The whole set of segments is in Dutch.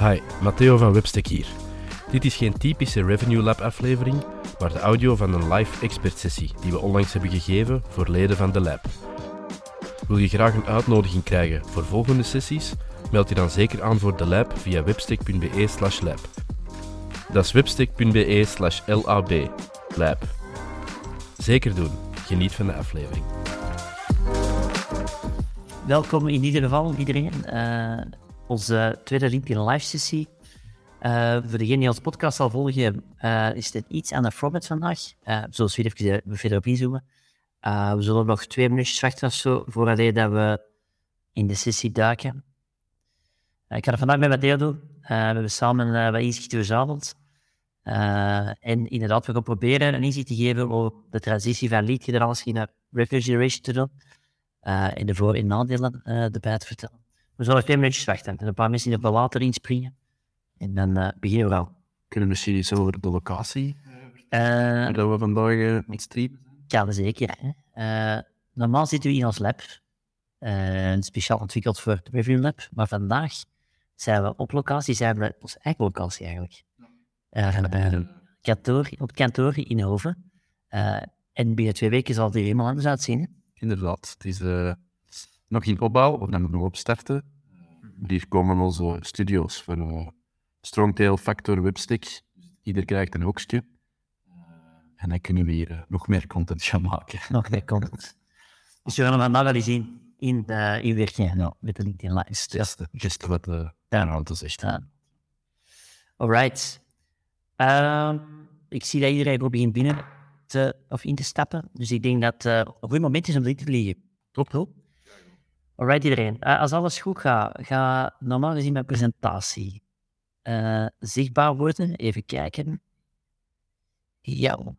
Hi, Matteo van Webstack hier. Dit is geen typische Revenue Lab aflevering, maar de audio van een live expert sessie die we onlangs hebben gegeven voor leden van de lab. Wil je graag een uitnodiging krijgen voor volgende sessies? Meld je dan zeker aan voor de lab via webstack.be slash lab. Dat is webstack.be slash lab. Zeker doen. Geniet van de aflevering. Welkom in ieder geval iedereen. Uh, onze tweede LinkedIn live sessie. Uh, voor degene die ons podcast zal volgen, uh, is dit iets aan de format vandaag. Uh, we zullen even verder op inzoomen. we zullen nog twee minuutjes wachten of zo, voordat we in de sessie duiken. ik ga het vandaag met Matteo doen. we hebben samen wat inzicht verzameld. en inderdaad, we gaan proberen een inzicht te geven over de transitie van lead generatie naar revenue generation te doen. en de voor- en nadelen erbij te vertellen. We zullen twee minuutjes wachten en een paar mensen die er later inspringen. En dan uh, beginnen we al. Kunnen we misschien iets over de locatie uh, dat we vandaag uh, met streamen? Ja, zeker. Hè. normaal zitten we in ons lab, speciaal ontwikkeld voor het Review Lab, maar vandaag zijn we op locatie, zijn we onze eigen locatie eigenlijk. kantoor, op kantoor in Hoven. en binnen twee weken zal het er helemaal anders uitzien. Inderdaad, het is nog in opbouw, of dan nog opstarten. Hier komen onze studio's voor uh, Strongtail, Factor, Webstick. Ieder krijgt een hoekje. En dan kunnen we hier uh, nog meer content gaan maken. Nog meer content. Dus we gaan hem vandaag al zien in, uh, in werking nou, met de LinkedIn Live. Is just wat de ja. zegt. Ja. Alright. Uh, ik zie dat iedereen er begint binnen te, of in te stappen. Dus ik denk dat het een goed moment is om dit te liggen. Top, top. Alright iedereen. Uh, als alles goed gaat, ga normaal gezien mijn presentatie uh, zichtbaar worden. Even kijken. Ja.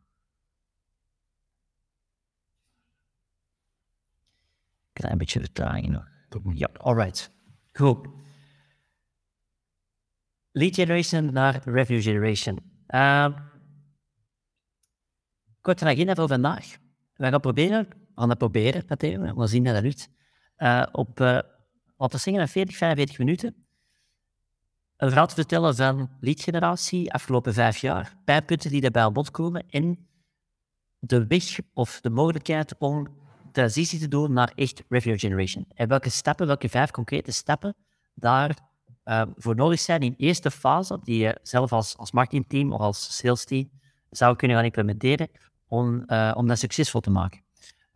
Klein beetje vertraging nog. Ja, alright. Goed. Lead generation naar revenue generation. Uh, korte agenda voor vandaag. We gaan proberen, we gaan het proberen, Matteo. We zien dat dat lukt uh, op, laten we zeggen, 40, 45 minuten een verhaal te vertellen van leadgeneratie afgelopen vijf jaar, pijnpunten die daarbij aan bod komen en de weg of de mogelijkheid om transitie te doen naar echt revenue generation. En welke stappen, welke vijf concrete stappen daar uh, voor nodig zijn in eerste fase, die je zelf als, als marketingteam of als sales team zou kunnen gaan implementeren om, uh, om dat succesvol te maken.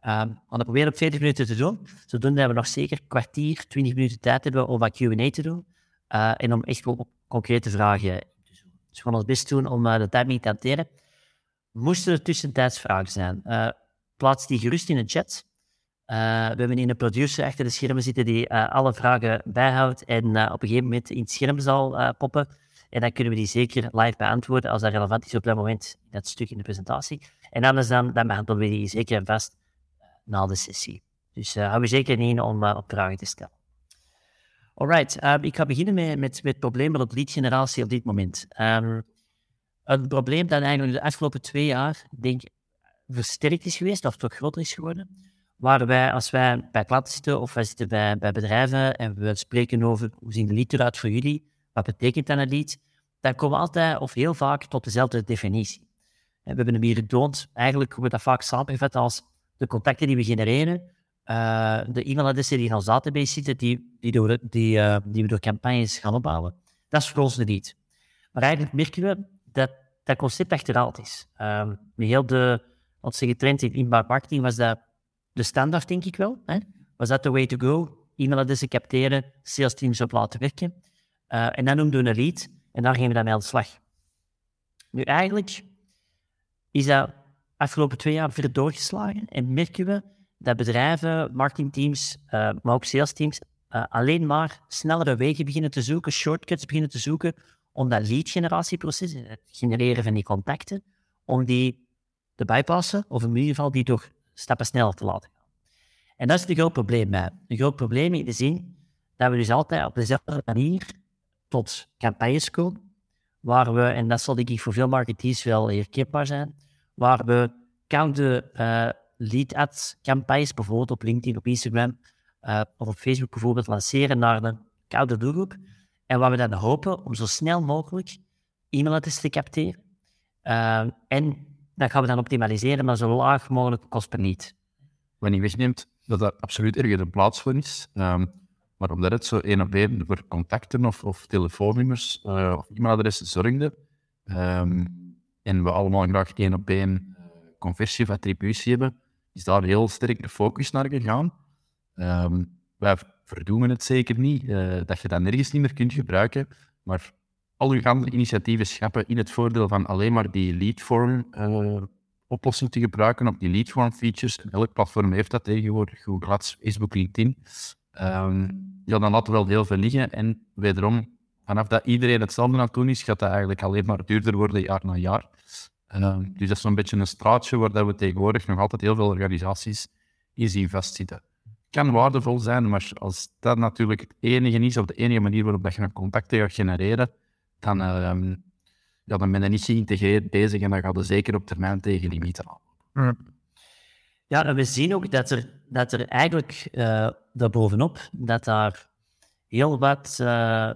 Um, we gaan proberen op 40 minuten te doen. Zodoende we nog zeker kwartier, 20 minuten tijd hebben om wat Q&A te doen. Uh, en om echt op concrete vragen te zoeken. Dus we gaan ons best doen om uh, de timing te hanteren. Moesten er tussentijds vragen zijn, uh, plaats die gerust in de chat. we hebben in een producer achter de schermen zitten die alle vragen bijhoudt en op een gegeven moment in het scherm zal poppen. En dan kunnen we die zeker live beantwoorden als dat relevant is op dat moment, dat stuk in de presentatie. En anders dan, dan behandelen we die zeker en vast na de sessie. Dus uh, hou je zeker in om uh, op vragen te stellen. Alright, um, ik ga beginnen met, met, met het probleem met lead generatie op dit moment. Um, een probleem dat eigenlijk de afgelopen twee jaar, denk versterkt is geweest, of toch groter is geworden. Waar wij, als wij bij klanten zitten of wij zitten bij, bij bedrijven en we spreken over hoe zien de lead eruit voor jullie, wat betekent dan een lead, dan komen we altijd of heel vaak tot dezelfde definitie. We hebben hem hier getoond, eigenlijk wordt dat vaak samengevat als de contacten die we genereren, uh, de e-mailadressen die in ons database zitten, die, die, door, die, uh, die we door campagnes gaan opbouwen. Dat is voor ons niet. Maar eigenlijk merken we dat dat concept achterhaald is. Um, heel de, wat zeggen, trend in inbound marketing was dat de standaard, denk ik wel. Hè? Was dat de way to go? E-mailadressen capteren, sales teams op laten werken. Uh, en dan noemden we een lead en daar gingen we dan mee aan de slag. Nu, eigenlijk is dat afgelopen twee jaar verder doorgeslagen en merken we dat bedrijven, marketingteams, uh, maar ook salesteams uh, alleen maar snellere wegen beginnen te zoeken, shortcuts beginnen te zoeken om dat lead generatieproces, het genereren van die contacten, om die te bypassen of in ieder geval die toch stappen sneller te laten gaan. En dat is een groot probleem bij. Een groot probleem in de zin dat we dus altijd op dezelfde manier tot campagnes komen, waar we, en dat zal denk ik voor veel marketeers wel herkenbaar zijn, waar we koude uh, lead ads campagnes, bijvoorbeeld op LinkedIn, op Instagram uh, of op Facebook bijvoorbeeld, lanceren naar een koude doelgroep. En wat we dan hopen, om zo snel mogelijk e-mailadressen te capteren. Uh, en dat gaan we dan optimaliseren, maar zo laag mogelijk kost per niet. Wat je wegneemt dat er absoluut ergens een plaats voor is. Um, maar omdat het zo één op één voor contacten of, of telefoonnummers uh, of e-mailadressen zorgde, um, en we allemaal graag één op één uh, conversie of attributie hebben, is daar heel sterk de focus naar gegaan. Um, wij verdoemen het zeker niet, uh, dat je dat nergens niet meer kunt gebruiken, maar al uw andere initiatieven schappen in het voordeel van alleen maar die leadform uh, oplossing te gebruiken op die leadform features. elk platform heeft dat tegenwoordig, Google Ads, Facebook, LinkedIn. Um, ja, dan laten we wel heel veel liggen. En wederom, vanaf dat iedereen hetzelfde aan het doen is, gaat dat eigenlijk alleen maar duurder worden jaar na jaar. Um, dus dat is zo'n beetje een straatje waar we tegenwoordig nog altijd heel veel organisaties in zien vastzitten. Kan waardevol zijn, maar als dat natuurlijk het enige is, of de enige manier waarop dat je een contacten gaat genereren, dan, uh, ja, dan ben je niet geïntegreerd bezig en dan gaat je zeker op termijn tegen limieten aan. Ja, en we zien ook dat er, dat er eigenlijk uh, daarbovenop, dat daar heel wat uh,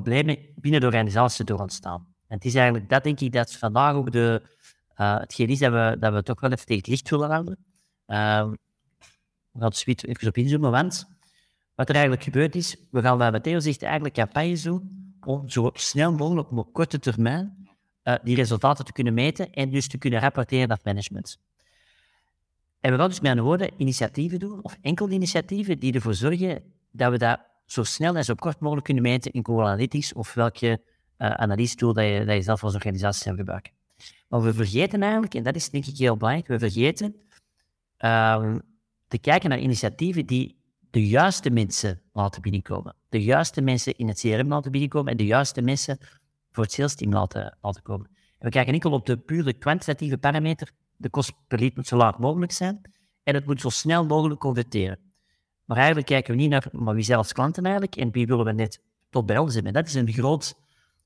problemen binnen de organisatie door ontstaan. En het is eigenlijk, dat denk ik, dat vandaag ook de, uh, hetgeen is dat we, dat we toch wel even tegen het licht willen houden. Uh, we gaan er even op inzoomen, want wat er eigenlijk gebeurd is, we gaan bij Matteo zegt eigenlijk campagnes doen om zo snel mogelijk op korte termijn uh, die resultaten te kunnen meten en dus te kunnen rapporteren naar management. En we gaan dus met andere woorden initiatieven doen, of enkel initiatieven, die ervoor zorgen dat we dat zo snel en zo kort mogelijk kunnen meten in Google Analytics of welke uh, analyse tool dat je, dat zelf als organisatie zou gebruiken. Maar we vergeten eigenlijk, en dat is denk ik heel belangrijk, we vergeten uh, te kijken naar initiatieven die de juiste mensen laten binnenkomen. De juiste mensen in het CRM laten binnenkomen en de juiste mensen voor het sales team laten, laten komen. En we kijken enkel op de pure kwantitatieve parameter. De kost per lead moet zo laag mogelijk zijn en het moet zo snel mogelijk converteren. Maar eigenlijk kijken we niet naar maar wie zelfs klanten eigenlijk en wie willen we net tot bij ons hebben. Dat is een groot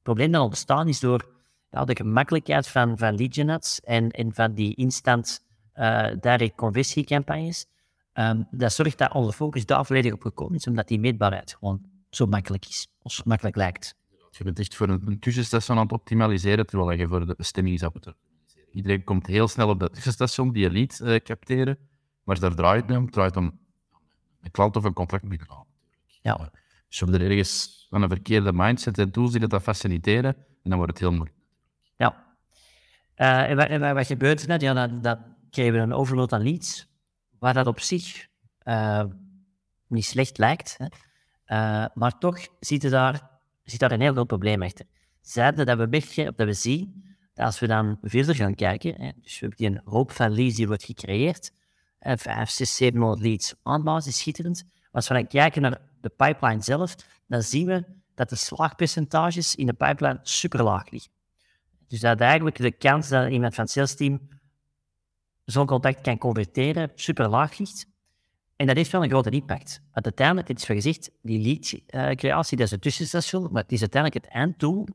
probleem dat ontstaan is door ja, de gemakkelijkheid van, van en, en van die instant uh, direct conversiecampagnes. Um, dat zorgt dat onze focus daar volledig op gekomen is, omdat die meetbaarheid gewoon zo makkelijk is, of zo makkelijk lijkt. Je bent echt voor een, tussenstation aan het optimaliseren, terwijl je voor de bestemming is op Iedereen komt heel snel op dat tussenstation, die je uh, capteren, maar daar draait het om. Het draait om een klant of een contract binnenhalen. Ja. Dus je er ergens van een verkeerde mindset en tools die dat faciliteren, en dan wordt het heel moeilijk. Ja. Uh, en, wat, wat gebeurt er net? Ja, dan, dan krijgen we een overload aan leads waar dat op zich uh, niet slecht lijkt. Hè. Uh, maar toch zit er daar, zit daar een heel groot probleem achter. Zijde dat we merken, dat we zien, dat als we dan verder gaan kijken, hè, dus we hebben die een hoop van leads die wordt gecreëerd, hè, 5, 6, 700 leads aan basis, schitterend. Maar als we kijken naar de pipeline zelf, dan zien we dat de slaagpercentages in de pipeline super laag liggen. Dus dat eigenlijk de kans dat iemand van het sales team zo'n contact kan converteren, super laag ligt. En dat heeft wel een grote impact. Want uiteindelijk, dit is wel gezegd, die lead-creatie, dat is een tussenstation, maar het is uiteindelijk het einddoel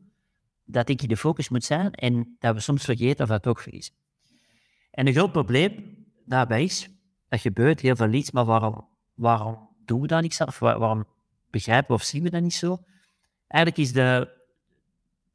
dat ik de focus moet zijn en dat we soms vergeten of dat ook verliezen. En een groot probleem daarbij is, dat gebeurt heel veel leads, maar waarom, waarom doen we dat niet zelf? waarom begrijpen we of zien we dat niet zo? Eigenlijk is de,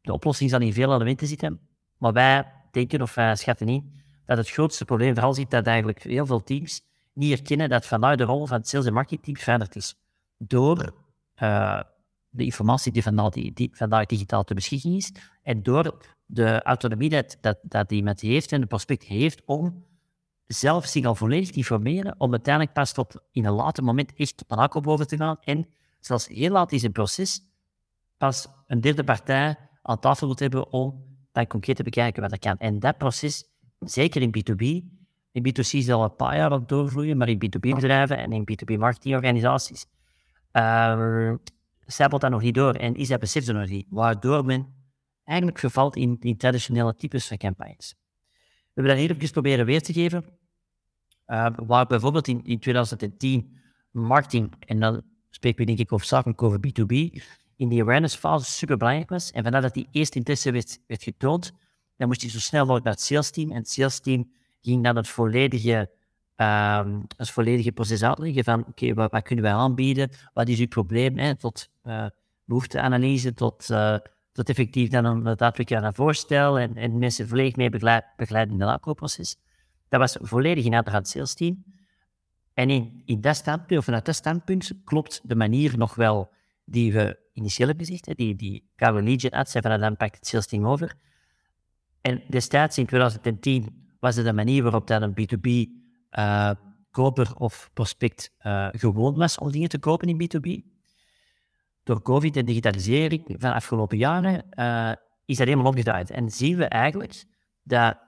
de oplossing zal in veel elementen zitten, maar wij denken of wij schatten in dat het grootste probleem vooral zit dat eigenlijk heel veel teams niet herkennen dat vanuit de rol van het sales- en marketingteam veranderd is. Door uh, de informatie die vandaag, die, vandaag digitaal te beschikking is en door de autonomie dat, dat, dat iemand heeft en de prospect heeft om zelf zich al volledig informeren, om uiteindelijk pas tot in een later moment echt tot een akkoord over te gaan en zelfs heel laat in zijn proces pas een derde partij aan tafel moet hebben om dan concreet te bekijken wat er kan. En dat proces zeker in B2B. In B2C is al een paar jaar aan doorvloeien, maar in B2B-bedrijven en in B2B-marketingorganisaties uh, zijpelt dat nog niet door en is dat besef er nog niet, waardoor men eigenlijk vervalt in, in traditionele types van campagnes. We hebben dat hier even proberen weer te geven, waar bijvoorbeeld in, in 2010 marketing, en dan spreken we denk ik hoofdzakelijk over B2B, in die awareness fase super belangrijk was en vandaar dat die eerste interesse werd, werd getoond, dan moest hij zo snel mogelijk naar het sales team. En het sales team ging dan het volledige, um, het volledige proces uitleggen van oké, wat, kunnen wij aanbieden? Wat is uw probleem? Hè? Tot uh, behoefteanalyse tot, uh, tot effectief dan een daadwerkelijk een voorstel en, en mensen volledig mee begeleid, begeleiden in het aankoopproces. Dat was volledig in het sales team. En in, in dat standpunt, of vanuit dat standpunt, klopt de manier nog wel die we initieel hebben gezegd, die, die Legion had, zei van dan pakt het sales team over. En destijds, in 2010, was het de manier waarop dat een B2B uh, koper of prospect uh, gewoon was om dingen te kopen in B2B. Door COVID en digitalisering van de afgelopen jaren uh, is dat helemaal omgedraaid. En zien we eigenlijk dat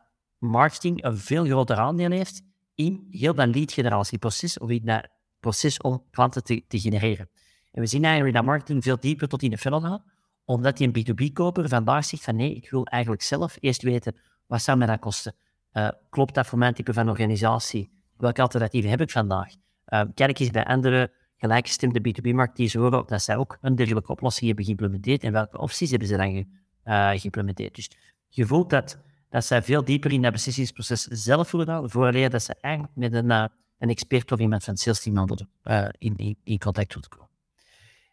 marketing een veel groter aandeel heeft in heel dat lead-generatieproces of in dat proces om klanten te, genereren. En we zien eigenlijk dat marketing veel dieper tot in de funnel gaat, omdat die een B2B-koper vandaag zegt van nee, ik wil eigenlijk zelf eerst weten wat zou mij dat kosten. Uh, klopt dat voor mijn type van organisatie? welke alternatieven heb ik vandaag? Uh, kijk eens bij andere gelijkgestemde B2B-markt horen dat zij ook een dergelijke oplossing hebben geïmplementeerd en welke opties hebben ze dan ge, uh, geïmplementeerd. Dus je voelt dat, dat zij veel dieper in dat beslissingsproces zelf halen, vooraleer dat ze eigenlijk met een, uh, een expert of iemand van het sales team uh, in, in, in, contact willen komen.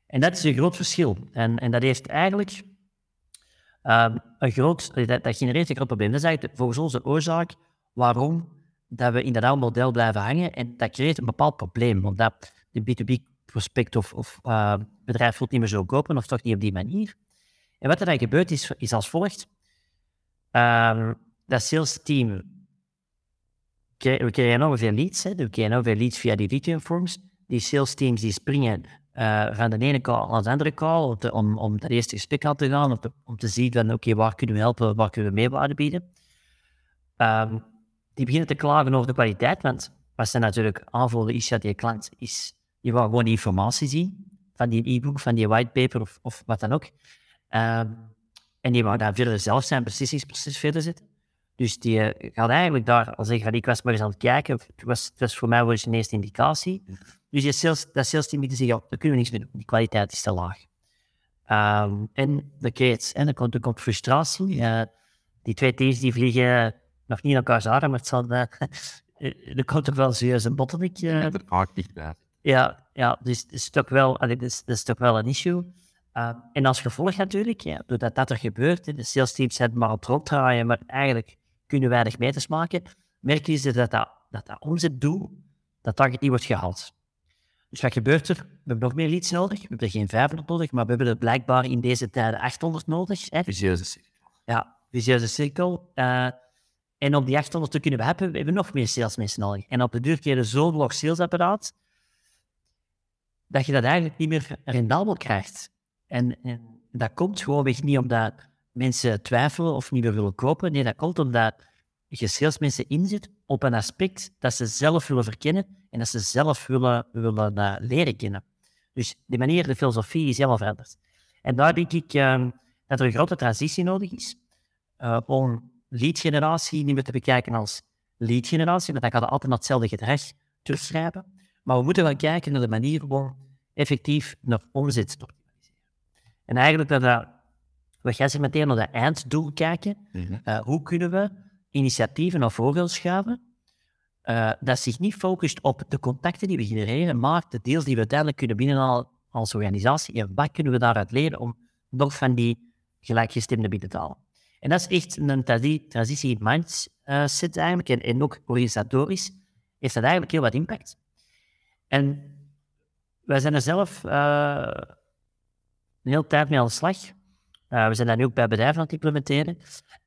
En dat is een groot verschil. En, en dat heeft eigenlijk um, een groot, dat, dat genereert een groot probleem. Dat is eigenlijk volgens ons de oorzaak waarom dat we in dat oude model blijven hangen. En dat creëert een bepaald probleem, omdat de B2B-prospect of, of uh, bedrijf wil niet meer zo kopen, of toch niet op die manier. En wat er dan gebeurt, is, is als volgt. Uh, dat sales team, we krijgen ongeveer leads, hè, we krijgen ongeveer leads via die retail forms. Die sales teams die springen uh, van de ene call naar de andere call, om, om, om dat eerste gesprek aan te gaan, om te, om te zien van, oké, waar kunnen we helpen, waar kunnen we meewaarde bieden. Um, die beginnen te klagen over de kwaliteit, want wat ze natuurlijk aanvoelen is dat die klant is, je wil gewoon informatie zien van die e-book, van die whitepaper of, of wat dan ook. Um, en die wou daar verder zelf zijn beslissingsproces verder zetten. Dus die uh, gaat eigenlijk daar al zeggen, ik was maar eens aan het kijken, het was, het was voor mij wel eens een eerste indicatie. Dus je sales, dat sales team moet zeggen, ja, daar kunnen we niks mee doen, die kwaliteit is te laag. Um, en dan, en dan, komt, er komt frustratie. Uh, die twee teams die vliegen nog niet in elkaar zagen, maar het zal, uh, er komt toch wel serieus een bottleneck. Uh, er haakt niet bij. Ja, ja dus het is toch wel, allee, dus, is toch wel een issue. Uh, en als gevolg natuurlijk, ja, doordat dat er gebeurt, de sales teams zijn maar op ronddraaien, maar eigenlijk kunnen weinig meters maken, merken je dat dat, dat, dat omzetdoel, dat target niet wordt gehaald. Dus wat gebeurt er? We hebben nog meer leads nodig. We hebben er geen 500 nodig, maar we hebben er blijkbaar in deze tijden 800 nodig. Hè? Visieuze cirkel. Ja, visieuze cirkel. Uh, en op die 800 te kunnen hebben, we hebben nog meer salesmensen nodig. En op de duur krijg je zo'n log salesapparaat, dat je dat eigenlijk niet meer rendabel krijgt. En, en dat komt gewoonweg niet omdat mensen twijfelen of niet meer willen kopen. Nee, dat komt omdat je salesmensen inzet op een aspect dat ze zelf willen verkennen en dat ze zelf willen, willen uh, leren kennen. Dus de manier, de filosofie is helemaal veranderd. En daar denk ik uh, dat er een grote transitie nodig is uh, om lead-generatie niet meer te bekijken als lead-generatie, want dan gaat het altijd naar hetzelfde gedrag terugschrijven. Maar we moeten gaan kijken naar de manier waarop effectief naar omzet optimaliseren. En eigenlijk dat, dat meteen naar dat einddoel kijken. uh, hoe kunnen we initiatieven naar voren schuiven uh, dat zich niet focust op de contacten die we genereren, maar de deals die we uiteindelijk kunnen binnenhalen als organisatie. En wat kunnen we daaruit leren om nog van die gelijkgestemde binnen te halen? En dat is echt een transitie in mindset eigenlijk. En, en ook organisatorisch heeft dat eigenlijk heel wat impact. En wij zijn er zelf uh, hele tijd mee aan de slag. Uh, we zijn daar nu ook bij bedrijven aan het implementeren.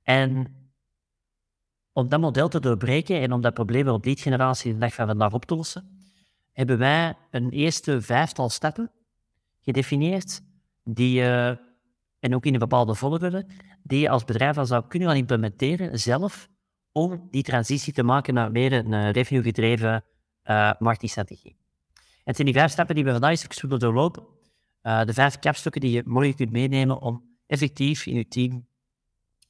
En om dat model te doorbreken en om dat probleem op die generatie de dag van vandaag op te lossen, hebben wij een eerste vijftal stappen gedefinieerd die uh, en ook in een bepaalde volgorde, die je als bedrijf al zou kunnen gaan implementeren zelf om die transitie te maken naar meer een uh, revenue-gedreven marketingstrategie. Het zijn die vijf stappen die we vandaag eens doorlopen. Uh, de vijf kapstukken die je morgen kunt meenemen om effectief in je team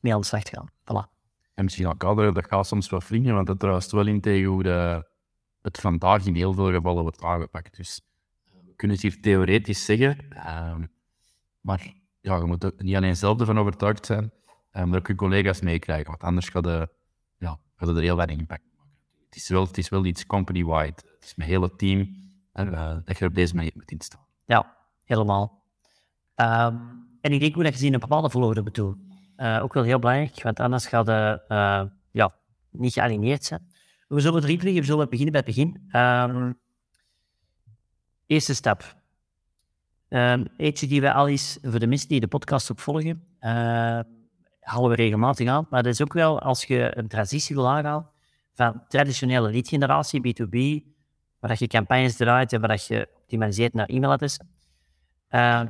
mee aan de slag te gaan. Voilà. En misschien al kaderen, dat gaat soms wel vliegen, want dat druist wel in tegen hoe de, het vandaag in heel veel gevallen wordt aangepakt. Dus we kunnen het hier theoretisch zeggen, uh, maar ja, je moet er niet alleen zelf ervan overtuigd zijn, eh, maar ook je collega's meekrijgen. Want anders gaat, de, ja, gaat het er heel weinig impact maken. Het is wel, het is wel iets company-wide. Het is mijn hele team en, uh, dat je op deze manier moet instaan. Ja, helemaal. Ehm, en ik denk ook dat je een bepaalde volgorde moet doen. Uh, ook wel heel belangrijk, want anders gaat het uh, ja, niet gealineerd zijn. We zullen drie vliegen, we zullen beginnen bij het begin. Um, eerste stap. Um, eentje die we al eens, voor de mensen die de podcast ook volgen, uh, halen we regelmatig aan. Maar dat is ook wel als je een transitie wil aangaan van traditionele lead generatie, B2B, waar je campagnes draait en waar je optimaliseert naar e-mailadressen, uh,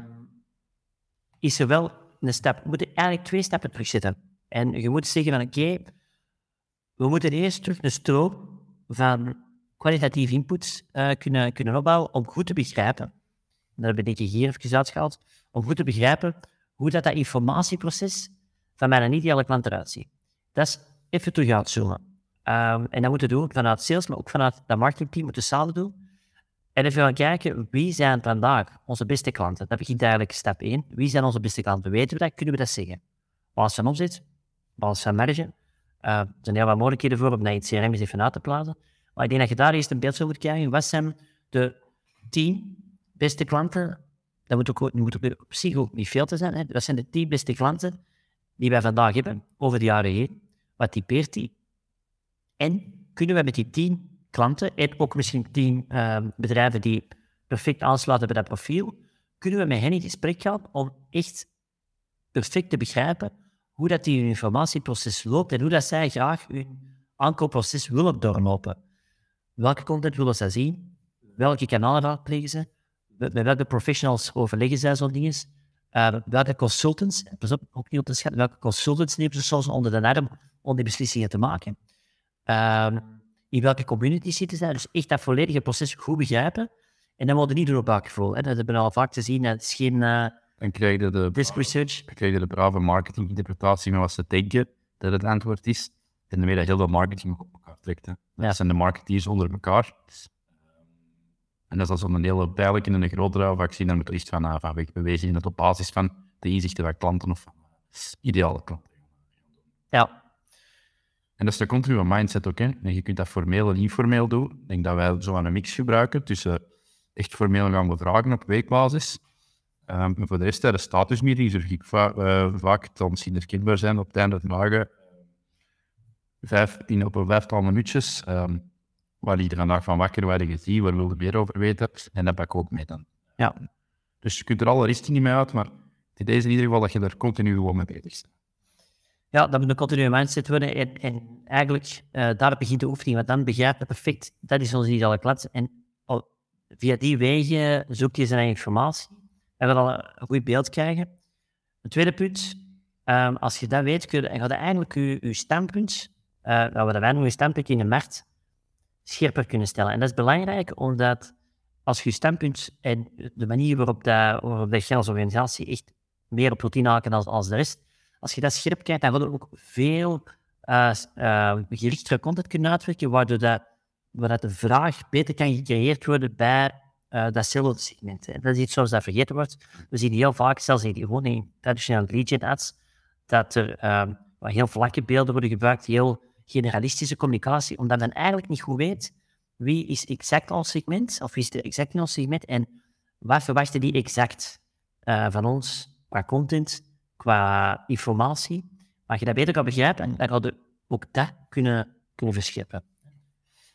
is er wel een stap. We moeten eigenlijk twee stappen terugzetten. En je moet zeggen van oké, we moeten eerst terug een stroom van kwalitatieve inputs uh, kunnen, kunnen opbouwen om goed te begrijpen. dat ben ik hier even uitgehaald. Om goed te begrijpen hoe dat, dat informatieproces van mijn ideale klant eruit ziet. Dat is even terug uitzoomen. Um, en dat moeten we doen vanuit sales, maar ook vanuit dat marketingteam moeten samen doen. En even gaan kijken, wie zijn vandaag onze beste klanten? Dat begint eigenlijk stap 1. Wie zijn onze beste klanten? Weten we dat? Kunnen we dat zeggen? Basis van omzet, basis van marge. Uh, er zijn heel wat mogelijkheden voor om in het CRM eens even uit te plaatsen. Maar ik denk dat je daar eerst een beeld van moet krijgen. Wat zijn de 10 beste klanten? Dat moet ook, moet op zich ook niet veel te zijn. Hè? Dat zijn de 10 beste klanten die wij vandaag hebben, over de jaren heen. Wat typeert die? En kunnen we met die 10 klanten en ook misschien 10 uh, ehm, bedrijven die perfect aansluiten bij dat profiel, kunnen we met hen in gesprek gaan om echt perfect te begrijpen hoe dat die informatieproces loopt en hoe dat zij graag hun aankoopproces willen doorlopen. Welke content willen zij zien? Welke kanalen raadplegen ze? Met welke professionals overleggen zij zo'n dingen? Uh, welke consultants, pas op, ook niet op te schatten, welke consultants nemen ze soms onder de arm om die beslissingen te maken? Uh, in welke community zitten zij? Dus echt dat volledige proces goed begrijpen. En dan worden niet door op buikgevoel. Dat hebben we al vaak te zien. Het is geen uh, dan krijg je de, risk research. Dan krijg je de brave marketinginterpretatie met wat ze denken dat het antwoord is. En daarmee dat heel veel marketing op elkaar trekt. Hè. Dat ja. zijn de marketeers onder elkaar. En dat is als een hele pijnlijke en een grotere vaccin dan moet liefst van, uh, van wegbewezen. En dat op basis van de inzichten van klanten of van ideale klanten. Ja. En dat is de continue mindset ook. Hè. En je kunt dat formeel en informeel doen. Ik denk dat wij zo een mix gebruiken tussen echt formeel gaan bevragen op weekbasis. Um, voor de rest, de statusmeetings zorg ik va uh, vaak dan misschien herkenbaar zijn op het einde vragen. Vijf, in, op een vijftal minuutjes. Um, waar iedereen dag van wakker, je gezien, waar wil je meer over weten. En dat pak ik ook mee dan. Ja. Dus je kunt er alle richtingen mee uit, maar het is in ieder geval dat je er continu gewoon mee bezig bent. Ja, dat moet een continue mindset worden. En, en eigenlijk, uh, daar begint de oefening. Want dan begrijp je perfect, dat is onze ideale klant. En via die wegen zoek je zijn informatie. En we een goed beeld krijgen. Het tweede punt, um, als je dat weet, kun je, en ga je eigenlijk je, je standpunt, uh, nou, wij noemen je standpunt in de markt, scherper kunnen stellen. En dat is belangrijk, omdat als je je standpunt en de manier waarop, dat, waarop de als organisatie echt meer op routine haken als, als de rest, als je dat scherp kijkt, dan wil je ook veel uh, uh, gerichtere content kunnen uitwerken, waardoor dat, waardoor de vraag beter kan gecreëerd worden bij uh, datzelfde segment. En dat is iets zoals dat vergeten wordt. We zien heel vaak, zelfs in, gewoon in traditionele lead ads, dat er um, heel vlakke beelden worden gebruikt, heel generalistische communicatie, omdat men eigenlijk niet goed weet wie is exact ons segment, of wie is de exact ons segment, en wat verwachten die exact van ons qua content, qua informatie. Maar je dat beter kan begrijpen, dan ga je ook dat kunnen, kunnen verscheppen.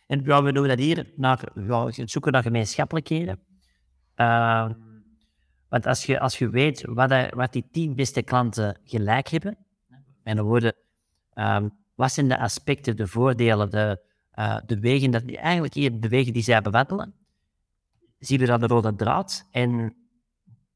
En ja, we doen dat hier naar ja, zoeken naar gemeenschappelijkheden. Uh, want als je, als je weet wat, wat die tien beste klanten gelijk hebben, en dan worden, um, wat zijn de aspecten, de voordelen, de, uh, de wegen, dat, eigenlijk hier de wegen die zij bewandelen, zien we dan de rode draad en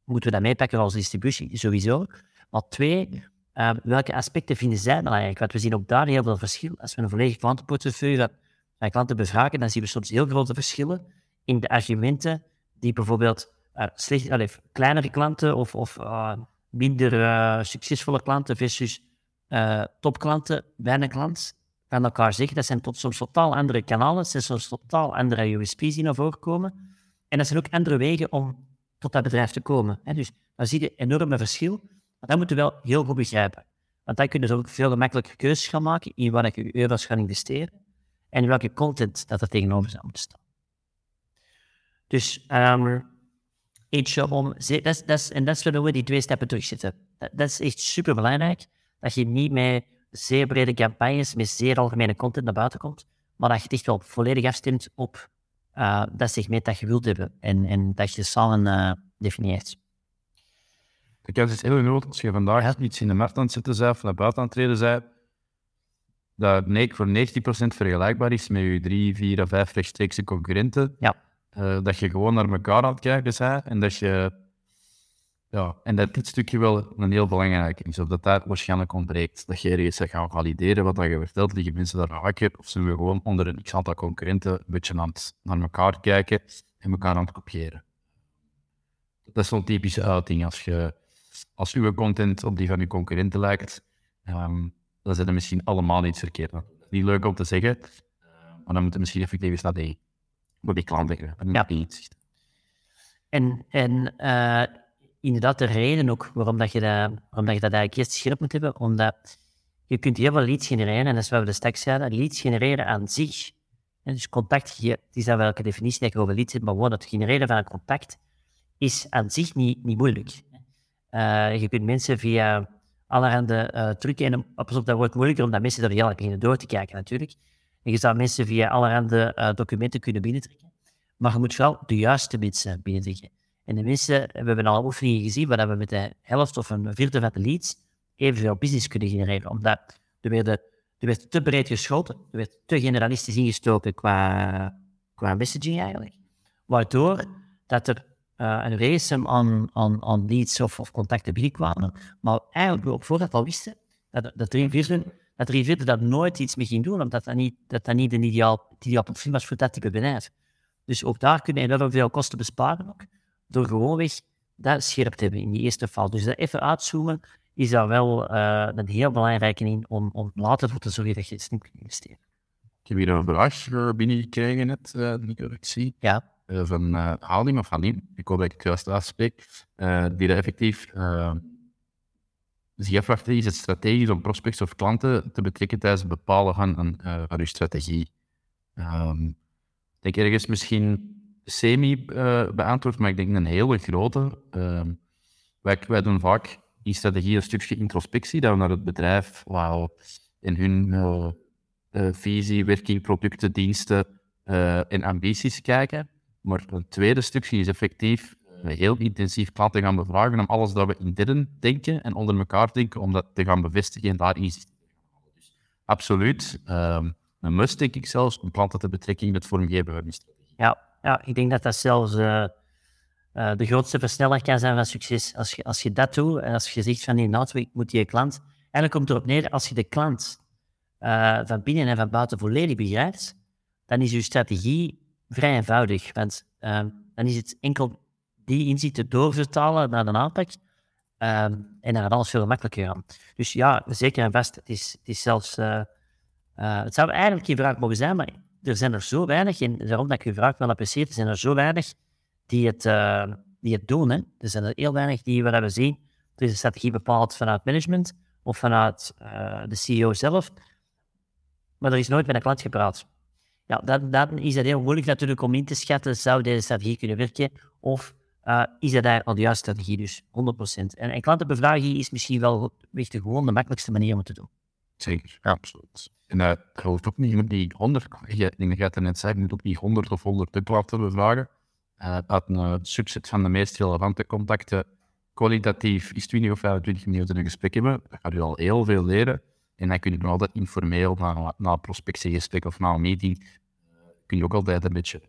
moeten we dat meepakken als distributie, sowieso. Maar twee, uh, welke aspecten vinden zij belangrijk? Want we zien ook daar heel veel verschil. Als we een volledig klantenportefeuille bij klanten bevragen, dan zien we soms heel grote verschillen in de argumenten die bijvoorbeeld uh, slecht, allez, kleinere klanten of, of uh, minder uh, succesvolle klanten versus topklanten bij een van elkaar zeggen. Dat zijn tot, soms totaal andere kanalen, dat zijn soms totaal andere USP's die naar voren komen. En dat zijn ook andere wegen om tot dat bedrijf te komen. Hè. Dus dan zie je een enorme verschil. Maar dat moeten we wel heel goed begrijpen. Want dan kunnen ze ook veel gemakkelijker keuzes gaan maken in waar je euro's gaat investeren en welke content dat er tegenover zou moeten staan. Dus um, eentje om... Dat is, en dat is waar we die twee stappen terugzitten. Dat, is echt super belangrijk. Dat je niet met zeer brede campagnes, met zeer algemene content naar buiten komt, maar dat je het echt wel volledig afstemt op uh, dat segment dat je wilt hebben en, en dat je samen uh, definieert. De kans is heel groot als je vandaag iets in de markt aan het zetten bent of naar buiten aan het treden bent, dat voor 90% vergelijkbaar is met je drie, vier of vijf rechtstreekse concurrenten. Ja. Uh, dat je gewoon naar elkaar aan het kijken bent en dat je... Ja, en dat dit stukje wel een heel belangrijk is, of dat dat waarschijnlijk ontbreekt. Dat je ergens gaat valideren wat je vertelt, liggen mensen daar haken, of ze we gewoon onder een x-aantal concurrenten een beetje aan het, naar elkaar kijken en elkaar aan het kopiëren. Dat is zo'n typische uiting. Als, je, als uw content op die van uw concurrenten lijkt, um, dan zijn er misschien allemaal iets verkeerd. Niet leuk om te zeggen, maar dan moeten misschien effectief eens naar die, naar die klant denken. Ja. En, en uh, inderdaad, de reden ook waarom, dat je, dat, waarom dat je dat eigenlijk eerst scherp moet hebben, omdat je kunt heel veel leads genereren, en dat is wat we de straks zeiden, leads genereren aan zich. En dus contact, het is dan welke definitie dat je over leads hebt, maar gewoon het genereren van een contact is aan zich niet, niet moeilijk. Uh, je kunt mensen via allerhande uh, trucken. En pas op, dat wordt moeilijker omdat mensen er heel erg door te kijken natuurlijk. En je zou mensen via allerhande uh, documenten kunnen binnentrekken. Maar je moet vooral de juiste mensen binnentrekken. En de mensen, we hebben al oefeningen gezien waar we met de helft of een vierde van de leads evenveel business kunnen genereren. Omdat er werd, er werd te breed geschoten, er werd te generalistisch ingestoken qua, qua messaging eigenlijk. Waardoor dat er uh, een race aan, aan, aan leads of, of contacten binnenkwamen. Maar eigenlijk we op voorhand al wisten dat, dat drie vierde dat drie vierde dat nooit iets mee ging doen, omdat dat niet, dat, dat niet een ideaal, het ideaal profiel was voor dat type beleid. Dus ook daar kunnen je enorm veel kosten besparen ook, door gewoonweg dat scherp te hebben in die eerste fase. Dus dat even uitzoomen is daar wel uh, een heel belangrijke in om, om later voor te zorgen dat je slim kunt investeren. Ik heb hier een vraag binnengekregen net, uh, ik zie. Ja. Eh, van uh, Haling of Halim, ik hoop dat ik het juist uitspreek, uh, die er effectief uh, zich afvraagt, is het strategisch om prospects of klanten te betrekken tijdens het bepalen van, van, van uw strategie? Um, ik denk ergens misschien semi beantwoord, maar ik denk een hele grote. Ehm, wij, wij doen vaak die strategie een stukje introspectie, dat we naar het bedrijf wow, in hun visie, werking, producten, diensten en ambities kijken. Maar het tweede stukje is effectief heel intensief klanten gaan bevragen om alles dat we intern denken en onder elkaar denken, om dat te gaan bevestigen en daar inzicht dus absoluut, um, een must denk ik zelfs, om klanten te betrekken in het vormgeven van die strategie. Ja, ja, ik denk dat dat zelfs uh, uh, de grootste versneller kan zijn van succes. Als je, als je dat doet en als je zegt van inderdaad, ik moet die klant... Eigenlijk komt erop neer, als je de klant van binnen en van buiten volledig begrijpt, dan is je strategie vrij eenvoudig. Want ehm, dan is het enkel die inzichten doorvertalen naar de aanpak. Um, en dan gaat alles veel makkelijker aan. Dus ja, zeker en vast. Het is, het zelfs. Uh, uh, het zou eigenlijk geen vraag mogen zijn, maar er zijn er zo weinig. En daarom dat ik uw vraag wel apprecieer, er zijn er zo weinig die het, uh, die het doen. Hè. Er zijn er heel weinig die we hebben zien. Er is een strategie bepaald vanuit management of vanuit de CEO zelf. Maar er is nooit met een klant gepraat ja, dan, is het heel moeilijk natuurlijk om in te schatten, zou deze strategie kunnen werken? Of uh, is dat eigenlijk al de juiste strategie? Dus 100%. En, en klantenbevraging is misschien wel echt de gewoon de makkelijkste manier om het te doen. Zeker, ja, absoluut. En dat uh, hoeft ook niet met die 100, ik denk dat je het net zei, je moet ook niet 100 of 100 klanten bevragen. Uh, uit een subset van de meest relevante contacten, kwalitatief is 20 of 25 minuten een gesprek hebben. Dan gaat u al heel veel leren. En dan kun je nog altijd informeel na, na een prospectiegesprek of na een meeting kun je ook altijd een beetje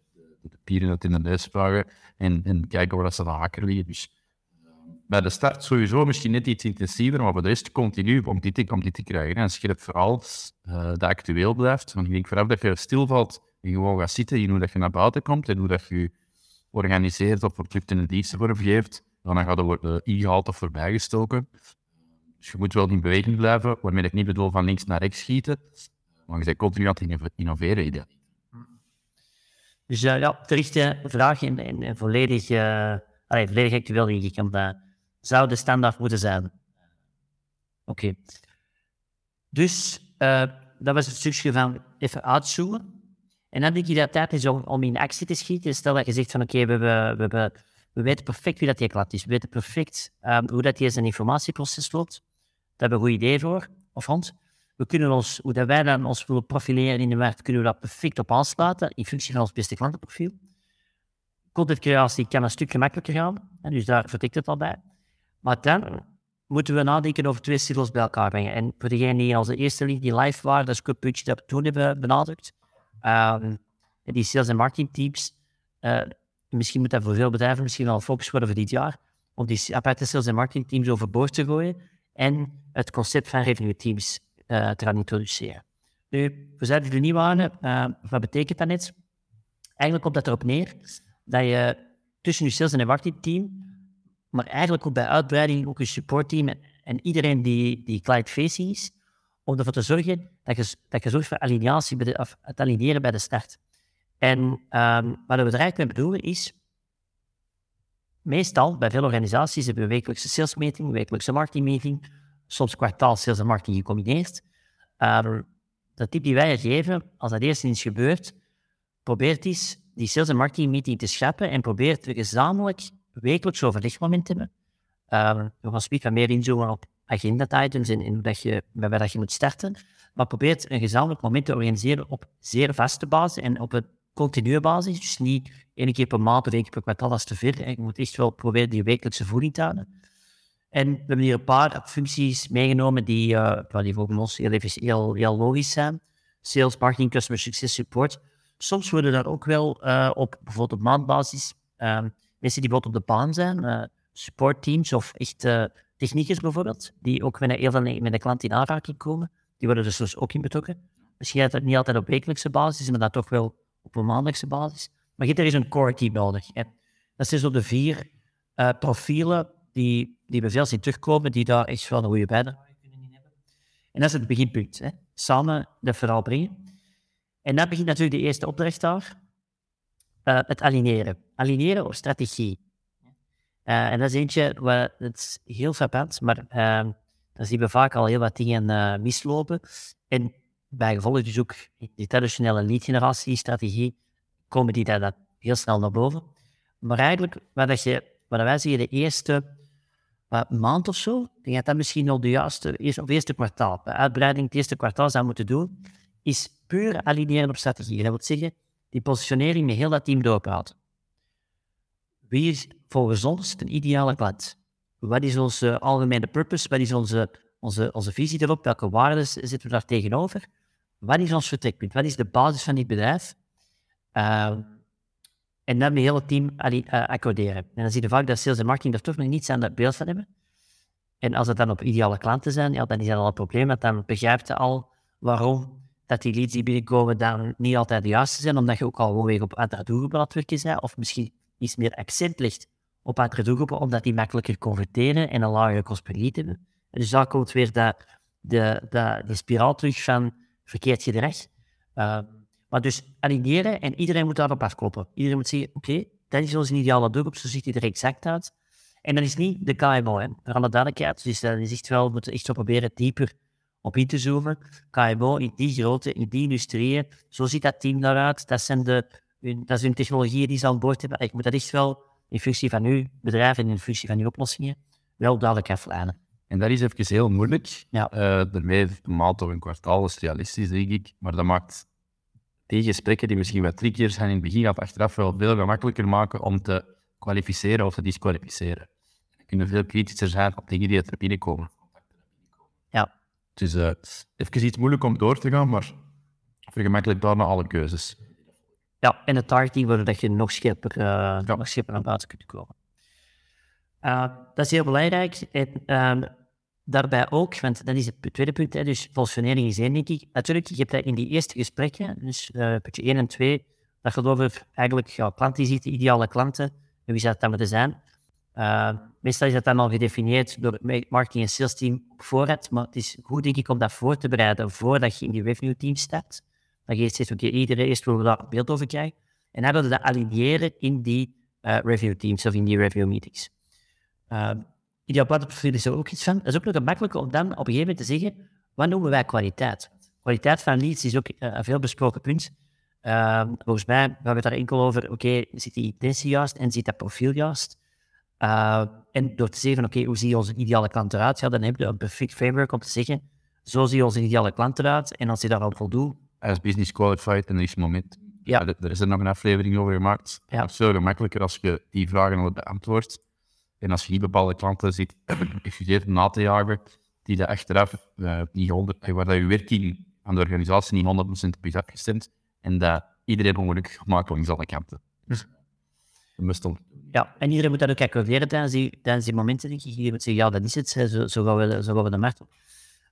de pieren uit in de neus vragen en, en kijken waar ze de haken liggen. Dus uh, bij de start sowieso misschien net iets intensiever, maar voor de rest continu om dit, om dit te krijgen. En scherp vooral uh, dat actueel blijft. Want ik denk vanaf dat je stilvalt en gewoon gaat zitten in hoe dat je naar buiten komt en hoe dat je organiseert of producten en diensten vormgeeft, dan gaat er worden ingehaald of voorbijgestoken. Dus je moet wel in beweging blijven, waarmee ik niet bedoel van links naar rechts schieten, maar je bent continu aan het innoveren. Ideaal. Dus uh, ja, terechte vraag en, en, volledig, uh, volledig actueel zou de standaard moeten zijn. Oké. Dus dat was het stukje van even uitzoomen. En dan denk ik dat tijd is om, om in actie te schieten. Stel dat je zegt van oké, we, we We weten perfect wie dat die klant is. We weten perfect ehm, hoe dat die zijn informatieproces loopt. Hebben we een goed idee voor, of ons. We kunnen ons, hoe dat wij dan ons willen profileren in de markt, kunnen we dat perfect op aansluiten in functie van ons beste klantenprofiel. Contentcreatie kan een stuk gemakkelijker gaan, en dus daar vertikt het al bij. Maar dan moeten we nadenken over twee silos bij elkaar brengen. En voor degenen die in onze eerste die live waren, dat is een puntje dat we toen hebben benadrukt. Um, die sales- en marketingteams, uh, misschien moet dat voor veel bedrijven misschien een focus worden voor dit jaar, om die aparte sales- en marketingteams overboord te gooien en het concept van revenue teams uh, te gaan introduceren. Nu, we zeiden er niet waren, uh, wat betekent dat net? Eigenlijk komt dat erop neer dat je tussen je sales- en marketingteam maar eigenlijk ook bij uitbreiding ook een supportteam en, en iedereen die, die client-facing is, om ervoor te zorgen dat je, dat je zorgt voor alineatie bij de, of het aligneren bij de start. En um, wat we er eigenlijk mee bedoelen is, meestal bij veel organisaties hebben we wekelijkse salesmeeting, wekelijkse marketingmeeting, soms kwartaal sales en marketing gecombineerd. Um, dat tip die wij geven, als dat eerst iets gebeurt, probeert eens die sales en marketing meeting te scheppen en probeert gezamenlijk wekelijks overlegmoment hebben. Uh, we gaan wat meer inzoomen op agenda-items en, en dat je, dat je moet starten. Maar probeer een gezamenlijk moment te organiseren op zeer vaste basis en op een continue basis. Dus niet één keer per maand of één keer per kwartaal als te ver. Je moet echt wel proberen die wekelijkse voeding te houden. En we hebben hier een paar functies meegenomen die, uh, die voor ons heel, heel, heel logisch zijn. Sales, marketing, customer success, support. Soms worden daar ook wel uh, op bijvoorbeeld op maandbasis um, mensen die bijvoorbeeld op de baan zijn, uh, supportteams of echt techniekers bijvoorbeeld, die ook met een, veel met de klant in aanraking komen, die worden dus, dus ook in betrokken. Misschien niet altijd op wekelijkse basis, maar dat toch wel op een maandelijkse basis. Maar je hebt er is een core team nodig. En dat zijn zo de vier uh, profielen die, die we veel zien terugkomen, die daar echt wel een goede bijdrage kunnen in hebben. En dat is het beginpunt. Hè. Samen dat verhaal brengen. En dan begint natuurlijk de eerste opdracht daar. Uh, het aligneren. Aligneren op strategie. Uh, en dat is eentje, wat, het heel frappant, maar uh, dan zien we vaak al heel wat dingen mislopen. En bij gevolg dus ook die traditionele lead-generatie-strategie komen die daar heel snel naar boven. Maar eigenlijk, wat, je, wat wij zeggen, de eerste maand of zo, denk dat dat misschien nog de juiste, eerste, of eerste kwartaal, bij uitbreiding het eerste kwartaal zou moeten doen, is puur aligneren op strategie. Dat wil zeggen, die positionering met heel dat team doorpraten. Wie is volgens ons de ideale klant? Wat is onze algemene purpose? Wat is onze, onze, onze visie erop? Welke waarden zitten we daar tegenover? Wat is ons vertrekpunt? Wat is de basis van dit bedrijf? Uh, en dan heel het team uh, accorderen. En dan zie je vaak dat sales en marketing er toch nog niets aan dat beeld van hebben. En als het dan op ideale klanten zijn, ja, dan is dat al een probleem, want dan begrijpt je al waarom dat die leads die binnenkomen dan niet altijd de juiste zijn, omdat je ook al gewoon op andere doelgroepen aan het werken bent, of misschien iets meer accent ligt op andere doelgroepen, omdat die makkelijker converteren en een lagere kost per lead hebben. En dus daar komt weer de, de, de, de spiraal terug van verkeerd gedrag. Uh, maar dus aligneren en iedereen moet daarop afkloppen. Iedereen moet zeggen, oké, dat is onze ideale doelgroep, zo ziet hij er exact uit. En dat is niet de KMO, hè. voor alle duidelijkheid. Dus dat is echt wel, we moeten echt zo proberen dieper op in te zoomen. KMO in die grootte, in die industrieën, zo ziet dat team daaruit. Dat, zijn de, dat is hun technologieën die ze aan boord hebben. Ik moet dat echt wel in functie van uw bedrijf en in functie van uw oplossingen wel duidelijk aflijnen. En dat is even heel moeilijk. Ja. Uh, daarmee een maand of een kwartaal is realistisch, denk ik. Maar dat maakt die gesprekken, die misschien wat trickier zijn in het begin, gaat achteraf wel veel gemakkelijker maken om te kwalificeren of te disqualificeren. Er kunnen veel kritischer zijn op dingen die er binnenkomen. Ja. Het is uh, even iets moeilijk om door te gaan, maar vergemakkelijk daarna alle keuzes. Ja, en het targeting waardoor dat je nog scherper, uh, ja. nog scherper naar buiten kunt komen. Uh, dat is heel belangrijk. En, daarbij ook, want dat is het tweede punt, hè, dus positionering is één, denk ik. Natuurlijk, je hebt dat in die eerste gesprekken, dus uh, puntje 1 en 2, dat gaat over eigenlijk ja, klantvisite, ideale klanten, en wie zou dat dan moeten zijn. Uh, meestal is dat dan al gedefinieerd door het marketing- en sales team op voorhand, maar het is goed, denk ik, om dat voor te bereiden voordat je in die revenue team staat. Dan je steeds, oké, iedereen eerst willen we daar een beeld over krijgen. En dan willen we dat aligneren in die uh, review teams of in die review meetings. Ideaal klantenprofiel is er ook iets van. Dat is ook nog gemakkelijk om dan op een gegeven moment te zeggen, wat noemen wij kwaliteit? Kwaliteit van leads is ook uh, een veel besproken punt. Uh, volgens mij gaan we het daar enkel over, oké, okay, zit die intentie juist en zit dat profiel juist? Uh, en door te zeggen, oké, hoe zie onze ideale klant eruit? Ja, dan heb je een perfect framework om te zeggen, zo zie onze ideale klant eruit. En als je daarop voldoet... Hij is business qualified in dit moment. Ja. Er is er nog een aflevering over gemaakt. Ja. Veel gemakkelijker als je die vragen al beantwoordt. En als je niet bepaalde klanten ziet, excuseer, na te jagen, die dat achteraf uh, niet 100, waar dat je werking aan de organisatie niet 100% is afgestemd. En dat iedereen ongelukkig gemaakt wordt aan alle kanten. Dus, ja, en iedereen moet dat ook calculeren tijdens die, tijdens die momenten, denk ik. Iedereen moet zeggen, ja, dat is het, zo, zo, gaan, we, zo gaan we de markt op.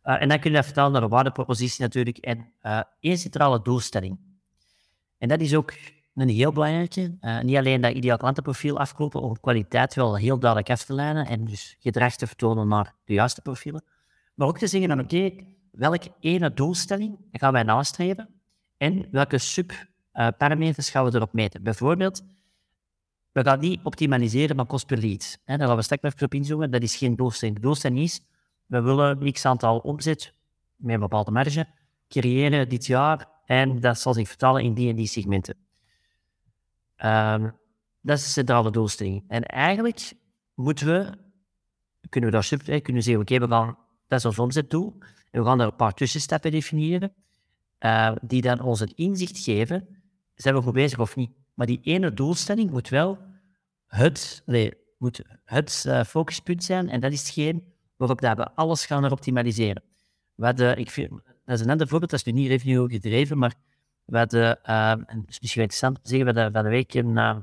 Uh, en dan kun je dat vertalen naar een waardepropositie natuurlijk en uh, één centrale doelstelling. En dat is ook een heel belangrijke. Uh, niet alleen dat ideaal klantenprofiel afkloppen om kwaliteit wel heel duidelijk af te leiden en dus gedrag te vertonen naar de juiste profielen. Maar ook te zeggen van oké, welke ene doelstelling gaan wij nastreven en welke subparameters gaan we erop meten. Bijvoorbeeld, we gaan niet optimaliseren maar kost per lead. Hè, daar gaan we straks even op inzoomen. Dat is geen doelstelling. De doelstelling is, we willen x aantal omzet met een bepaalde marge creëren dit jaar en dat zal zich vertalen in die en die segmenten. Um, dat is de centrale doelstelling. En eigenlijk moeten we, kunnen we daar sub, kunnen zeggen, oké, dat is ons omzetdoel, en we gaan daar een paar tussenstappen definiëren, uh, die dan ons een inzicht geven, zijn we goed bezig of niet. Maar die ene doelstelling moet wel het, nee, moet het uh, focuspunt zijn, en dat is hetgeen waarop we alles gaan er optimaliseren. Ik vind, dat is een ander voorbeeld, dat is nu niet revenue gedreven, maar we hadden, uh, en het is misschien interessant om te zeggen, we hadden van de week een, uh,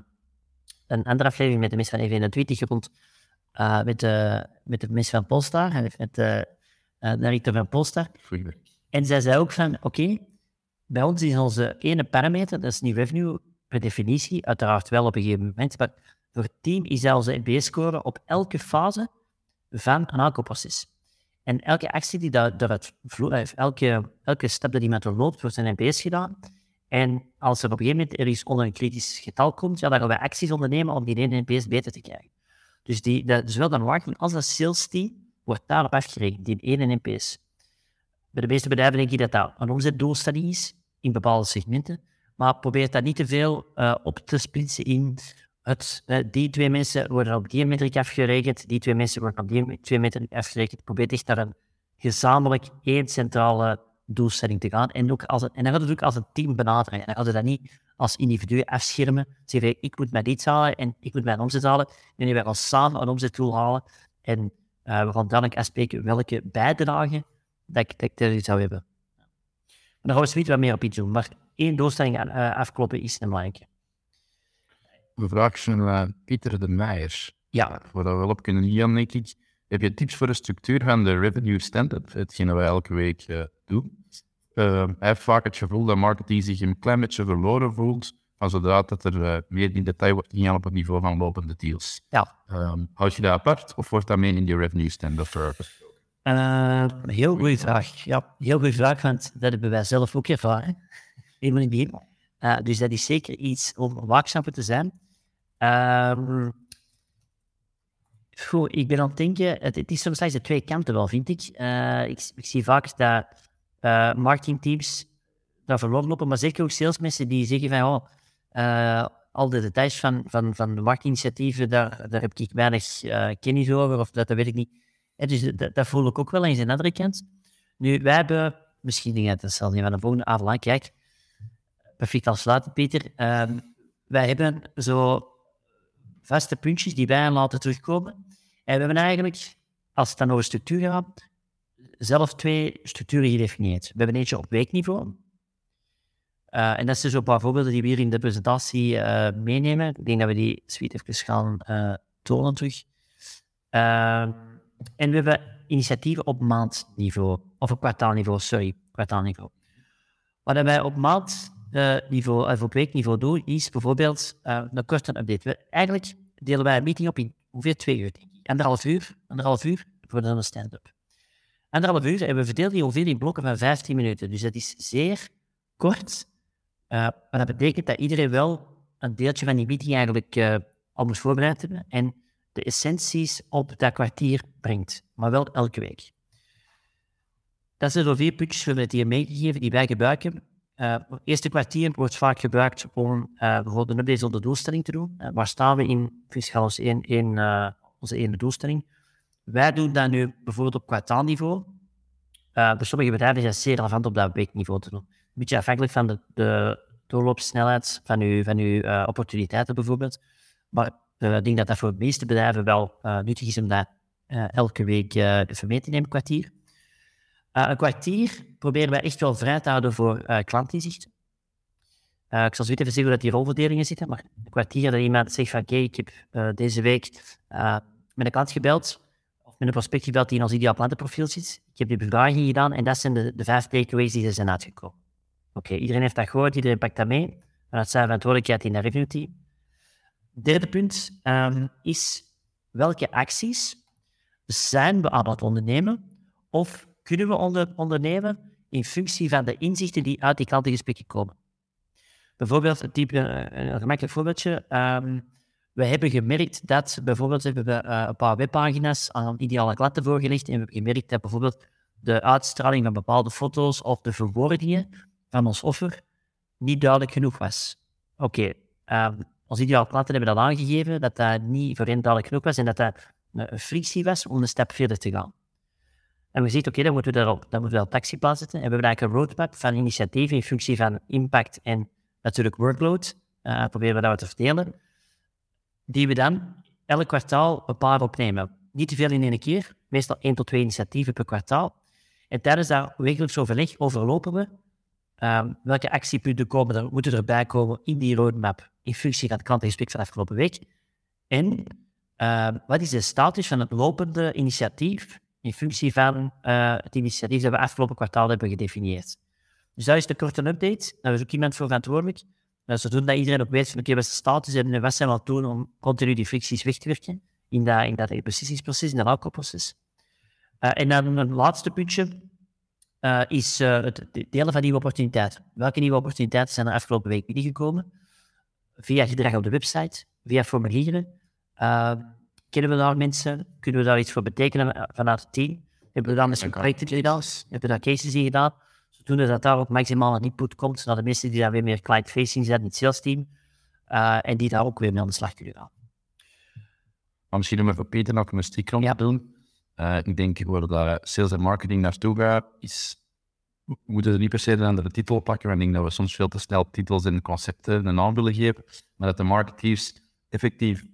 een andere aflevering met de mensen van EV21 rond, uh, met, de, met de mensen van Polestar, met de directeur van Polestar. En zij zei ook van, oké, okay, bij ons is onze ene parameter, dat is niet revenue per definitie, uiteraard wel op een gegeven moment, maar voor het team is onze NPS-score op elke fase van een aankoopproces. En elke actie die daar, daaruit vloeit, elke, elke stap dat iemand doorloopt, wordt een NPS gedaan. En als er op een gegeven moment er iets onder een kritisch getal komt, ja, dan gaan wij acties ondernemen om die NPS beter te krijgen. Dus die, dat, zowel dan marketing als dat sales team wordt daarop afgerekend, die ene NPS. Bij de meeste bedrijven denk ik dat dat een omzetdoelstelling is in bepaalde segmenten, maar probeer dat niet te veel uh, op te splitsen in die twee mensen worden op die metric afgerekend, die twee mensen worden op die twee metric afgerekend. Probeer echt naar een gezamenlijk één centrale doelstelling te gaan. En, ook als en dan gaat het ook als een team benaderen. En dan gaat het dat niet als individu afschermen. Zeggen, ik moet mijn iets halen en ik moet mijn omzet halen. Nee, wij gaan samen een omzetdoel halen. En uh, we gaan dan afspreken welke bijdrage dat ik, er zou hebben. Maar daar gaan we niet wat meer op iets doen. Maar één doelstelling uh, afkloppen is een belangrijke. Een vraag van Pieter de Meijer. Ja. Voor dat we wel op kunnen gaan, denk ik. Heb je tips voor de structuur van de revenue stand-up? Hetgeen dat wij elke week uh, doen. Uh, hij heeft vaak het gevoel dat marketing zich een klein beetje verloren voelt. Van zodra dat er meer in detail wordt ingegaan op het niveau van lopende deals. Ja. Um, houd je dat apart of wordt dat mee in die revenue stand-up uh, heel goede vraag. Ja, heel goede vraag, want dat hebben wij zelf ook ervaren. Helemaal in het begin. Dus dat is zeker iets om waakzaam te zijn. Um, goed, ik ben aan het denken, het, het is soms de twee kanten wel, vind ik. Uh, ik, ik, zie vaak dat uh, marketingteams daar verloren lopen, maar zeker ook salesmensen die zeggen van, oh, uh, al de details van, van, van de marktinitiatieven, daar, daar heb ik weinig kennis over, of dat, dat weet ik niet. Dus dat, voel ik ook wel aan zijn andere kant. Nu, wij hebben, misschien denk dat zal niet van de volgende avond, kijk, perfect afsluiten, Peter. Um, wij hebben zo vaste puntjes die wij laten terugkomen. En we hebben eigenlijk, als het dan over structuur gaat, zelf twee structuren gedefinieerd. We hebben eentje op weekniveau. Uh, en dat zijn zo een paar voorbeelden die we hier in de presentatie uh, meenemen. Ik denk dat we die suite even gaan uh, tonen terug. Ehm, en we hebben initiatieven op maandniveau, of op kwartaalniveau, sorry, kwartaalniveau. Wat wij op maand niveau, of op weekniveau doen, is bijvoorbeeld uh, een korte update. eigenlijk delen wij een meeting op in ongeveer twee uur, denk ik. Anderhalf uur, anderhalf uur voor dan een stand-up. Anderhalf uur en we verdelen die ongeveer in blokken van 15 minuten. Dus dat is zeer kort. Maar dat betekent dat iedereen wel een deeltje van die meeting eigenlijk al moet voorbereid hebben en de essenties op dat kwartier brengt. Maar wel elke week. Dat zijn zo vier puntjes die hier meegegeven die wij gebruiken het eerste kwartier wordt vaak gebruikt om bijvoorbeeld een update op de doelstelling te doen. waar staan we in fiscaal onze ene doelstelling? Wij doen dat nu bijvoorbeeld op kwartaalniveau. Voor sommige bedrijven is dat zeer relevant op dat weekniveau te doen. Een beetje afhankelijk van de, de van uw, van uw opportuniteiten bijvoorbeeld. Maar ik denk dat dat voor de meeste bedrijven wel nuttig is om dat elke week te vermeten in kwartier. Een kwartier proberen wij echt wel vrij te houden voor klantinzicht. ik zal zo even zeggen hoe dat die rolverdelingen zitten, maar een kwartier dat iemand zegt van oké, ik heb deze week met een klant gebeld, met een prospect gebeld die in ons ideaal klantenprofiel zit. Ik heb die bevraging gedaan en dat zijn de, de vijf takeaways die er zijn uitgekomen. Oké, iedereen heeft dat gehoord, iedereen pakt dat mee. Vanuit zijn verantwoordelijkheid in de revenue team. Derde punt um, is welke acties zijn we aan het ondernemen of kunnen we onder, ondernemen in functie van de inzichten die uit die klantengesprekken komen. Bijvoorbeeld, een, type, een gemakkelijk voorbeeldje. Um, we hebben gemerkt dat bijvoorbeeld hebben we uh, een paar webpagina's aan ideale klanten voorgelegd en we hebben gemerkt dat bijvoorbeeld de uitstraling van bepaalde foto's of de verwoordingen van ons offer niet duidelijk genoeg was. Oké, um, onze ideale klanten hebben dat aangegeven, dat dat niet voor hen duidelijk genoeg was en dat dat een frictie was om een stap verder te gaan. En we zien, oké, dan moeten we daarop, dan moeten we op taxi plaatsen. En we hebben eigenlijk een roadmap van initiatieven in functie van impact en natuurlijk workload. Uh, proberen we dat te verdelen die we dan elk kwartaal een paar opnemen. Niet te veel in één keer, meestal één tot twee initiatieven per kwartaal. En tijdens dat wekelijks overleg overlopen we uh, welke actiepunten komen er, moeten erbij komen in die roadmap in functie van het klantengesprek van afgelopen week. En uh, wat is de status van het lopende initiatief in functie van uh, het initiatief dat we afgelopen kwartaal hebben gedefinieerd. Dus dat is de korte update. Daar is ook iemand voor verantwoordelijk. Zodoende dat iedereen ook weet van, oké, wat is de status en wat zijn we aan doen om continu die fricties weg te werken in dat, in dat beslissingproces, in dat aankoopproces. Uh, en dan een laatste puntje uh, is het delen van nieuwe opportuniteiten. Welke nieuwe opportuniteiten zijn er afgelopen week binnengekomen? Via gedrag op de website, via formulieren. Kennen we daar mensen? Kunnen we daar iets voor betekenen vanuit het team? Hebben we daar misschien projecten gedaan? Hebben we daar cases in gedaan? zodoende dat daar ook maximaal een input komt naar de mensen die daar weer meer client-facing zijn, het sales team, uh, en die daar ook weer mee aan de slag kunnen gaan. Maar misschien om even Peter nog een rond te doen. Uh, ik denk waar de sales en marketing naartoe gaat, is we moeten er niet per se een andere titel pakken. Want ik denk dat we soms veel te snel titels en concepten een naam willen geven. Maar dat de marketeers effectief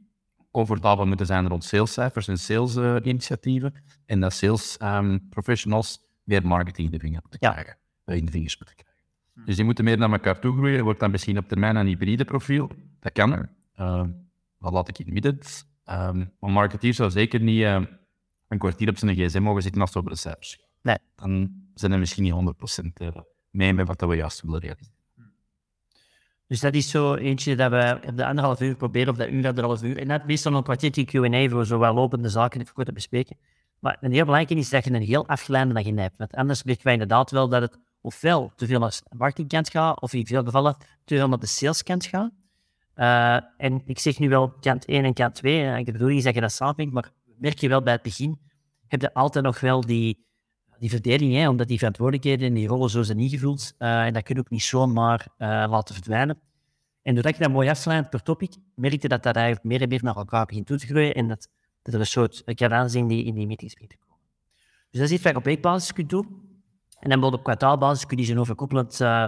comfortabel moeten zijn rond salescijfers en sales-initiatieven. Uh, en dat sales um, professionals meer marketing de vinger moeten krijgen in de vingers moeten krijgen. Hmm. Dus die moeten meer naar elkaar toe groeien. Wordt dan misschien op termijn een hybride profiel. Dat kan er. Uh, dat laat ik in het midden. Um, maar een marketeer zou zeker niet uh, een kwartier op zijn gsm mogen zitten als het over de cijfers gaat. Nee. Dan zijn er misschien niet 100% uh, mee met wat we juist willen realiseren. Dus dat is zo eentje dat we op de anderhalf uur proberen, of dat uur, anderhalf uur. En dat meestal een kwartiertje Q&A voor zo wel lopende zaken even kort te bespreken. Maar een heel belangrijk is dat je een heel afgeleide agenda hebt. Want anders merken wij inderdaad wel dat het ofwel te veel naar de marketingkant gaat, of in veel gevallen te veel naar de saleskant gaat. Uh, en ik zeg nu wel kant 1 en kant 2, en de bedoeling is dat je dat samenbrengt, maar merk je wel bij het begin, heb je altijd nog wel die, die verdeling, hè, omdat die verantwoordelijkheden en die rollen zo zijn ingevuld. Uh, en dat kun je ook niet zomaar uh, laten verdwijnen. En doordat je dat mooi afsluit per topic, merk je dat dat eigenlijk meer en meer naar elkaar begint toe te groeien en dat, er een soort aanzien die in die meetings begint te komen. Dus dat is iets wat je op weekbasis kunt doen. En dan op kwartaalbasis kun je zo'n overkoepelend uh,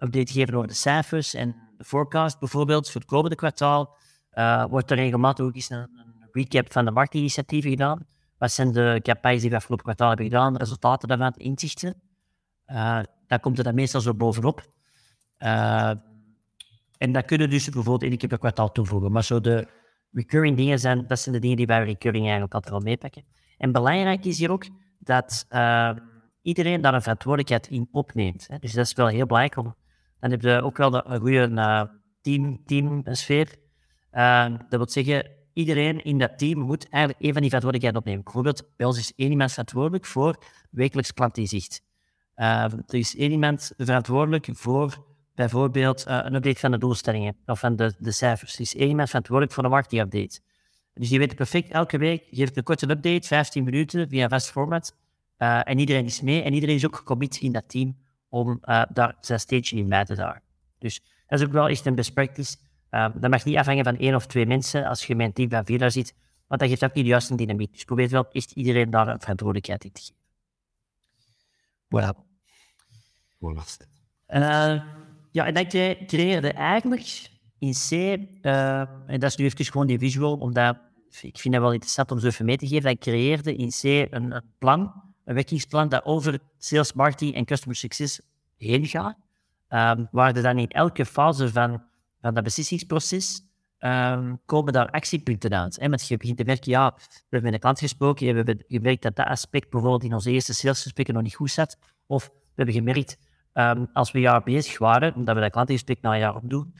update geven over de cijfers en de forecast bijvoorbeeld voor het komende kwartaal. Wordt er regelmatig ook eens een, een, recap van de marktinitiatieven gedaan. Wat zijn de campagnes die we afgelopen kwartaal hebben gedaan, de resultaten daarvan, inzichten. daar komt er dan meestal zo bovenop. en dat kunnen dus bijvoorbeeld één keer per kwartaal toevoegen. Maar zo de recurring dingen zijn, dat zijn de dingen die wij recurring eigenlijk altijd wel meepakken. En belangrijk is hier ook dat iedereen daar een verantwoordelijkheid in opneemt. Hè. Dus dat is wel heel belangrijk. Dan heb je ook wel de, een goede team, teamsfeer. Uh, dat wil zeggen, iedereen in dat team moet eigenlijk een van die verantwoordelijkheden opnemen. Bijvoorbeeld, bij ons is één iemand verantwoordelijk voor wekelijks klantinzicht. Uh, er is één iemand verantwoordelijk voor bijvoorbeeld uh, een update van de doelstellingen of van de, cijfers. Er is één iemand verantwoordelijk voor de marketingupdate. Dus die weet perfect, elke week geeft een korte update, 15 minuten, via een vast format. Uh, en iedereen is mee en iedereen is ook gecommit in dat team om uh, daar zijn stage in bij te dragen. Dus dat is ook wel echt een best practice. Uh, dat mag niet afhangen van één of twee mensen als je een team van vier daar zit, want dat geeft ook niet de juiste dynamiek. Dus probeer wel echt iedereen daar een verantwoordelijkheid in te geven. Voilà. Voilà. Uh, ja, en dan creëerde eigenlijk in C, uh, en dat is nu even gewoon die visual, omdat ik vind dat wel interessant om zo even mee te geven, dat creëerde in C een, een plan, een werkingsplan dat over sales, marketing en customer success heen gaat, um, waar er dan in elke fase van, van dat beslissingsproces um, komen daar actiepunten uit. Hè? Want je begint te merken, ja, we hebben met een klant gesproken, we hebben gemerkt dat dat aspect bijvoorbeeld in onze eerste salesgesprekken nog niet goed zat, of we hebben gemerkt, um, als we een jaar bezig waren, omdat we dat klantengesprek na een jaar opdoen,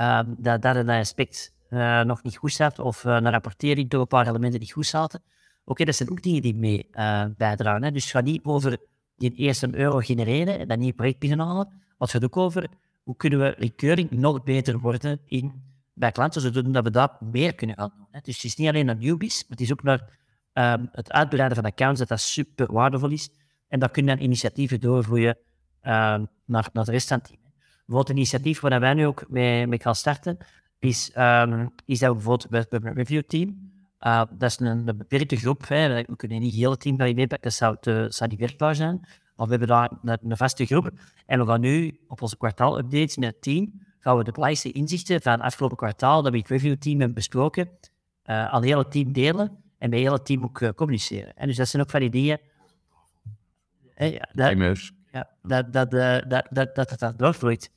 um, dat dat een aspect uh, nog niet goed zat, of uh, een rapportering door een paar elementen niet goed zaten. Oké, dat zijn ook dingen die mee uh, bijdragen. Hè? Dus gaat niet over die eerste euro genereren en dan niet project binnenhalen, het gaat ook over hoe kunnen we recurring nog beter worden in, bij klanten, zodat we dat meer kunnen gaan doen. Hè? Dus het is niet alleen naar newbies, maar het is ook naar um, het uitbreiden van accounts, dat dat super waardevol is. En daar kunnen dan initiatieven doorvloeien naar, naar de rest van het team. Bijvoorbeeld een initiatief waar wij nu ook mee, mee gaan starten, is, um, is dat bijvoorbeeld bij het review team. Uh, dat is een, een beperkte groep. Hè. We kunnen niet het hele team bij je meepakken, dat zou, zou niet werkbaar zijn. Maar we hebben daar een, een, vaste groep. En we gaan nu op onze kwartaal-updates met het team, gaan we de belangrijkste inzichten van het afgelopen kwartaal dat we het review team hebben besproken, uh, aan het hele team delen en met het hele team ook uh, communiceren. En dus dat zijn ook van die dingen... Hey, dat, ja, dat, dat, uh, dat, dat, dat, dat doorvloeit.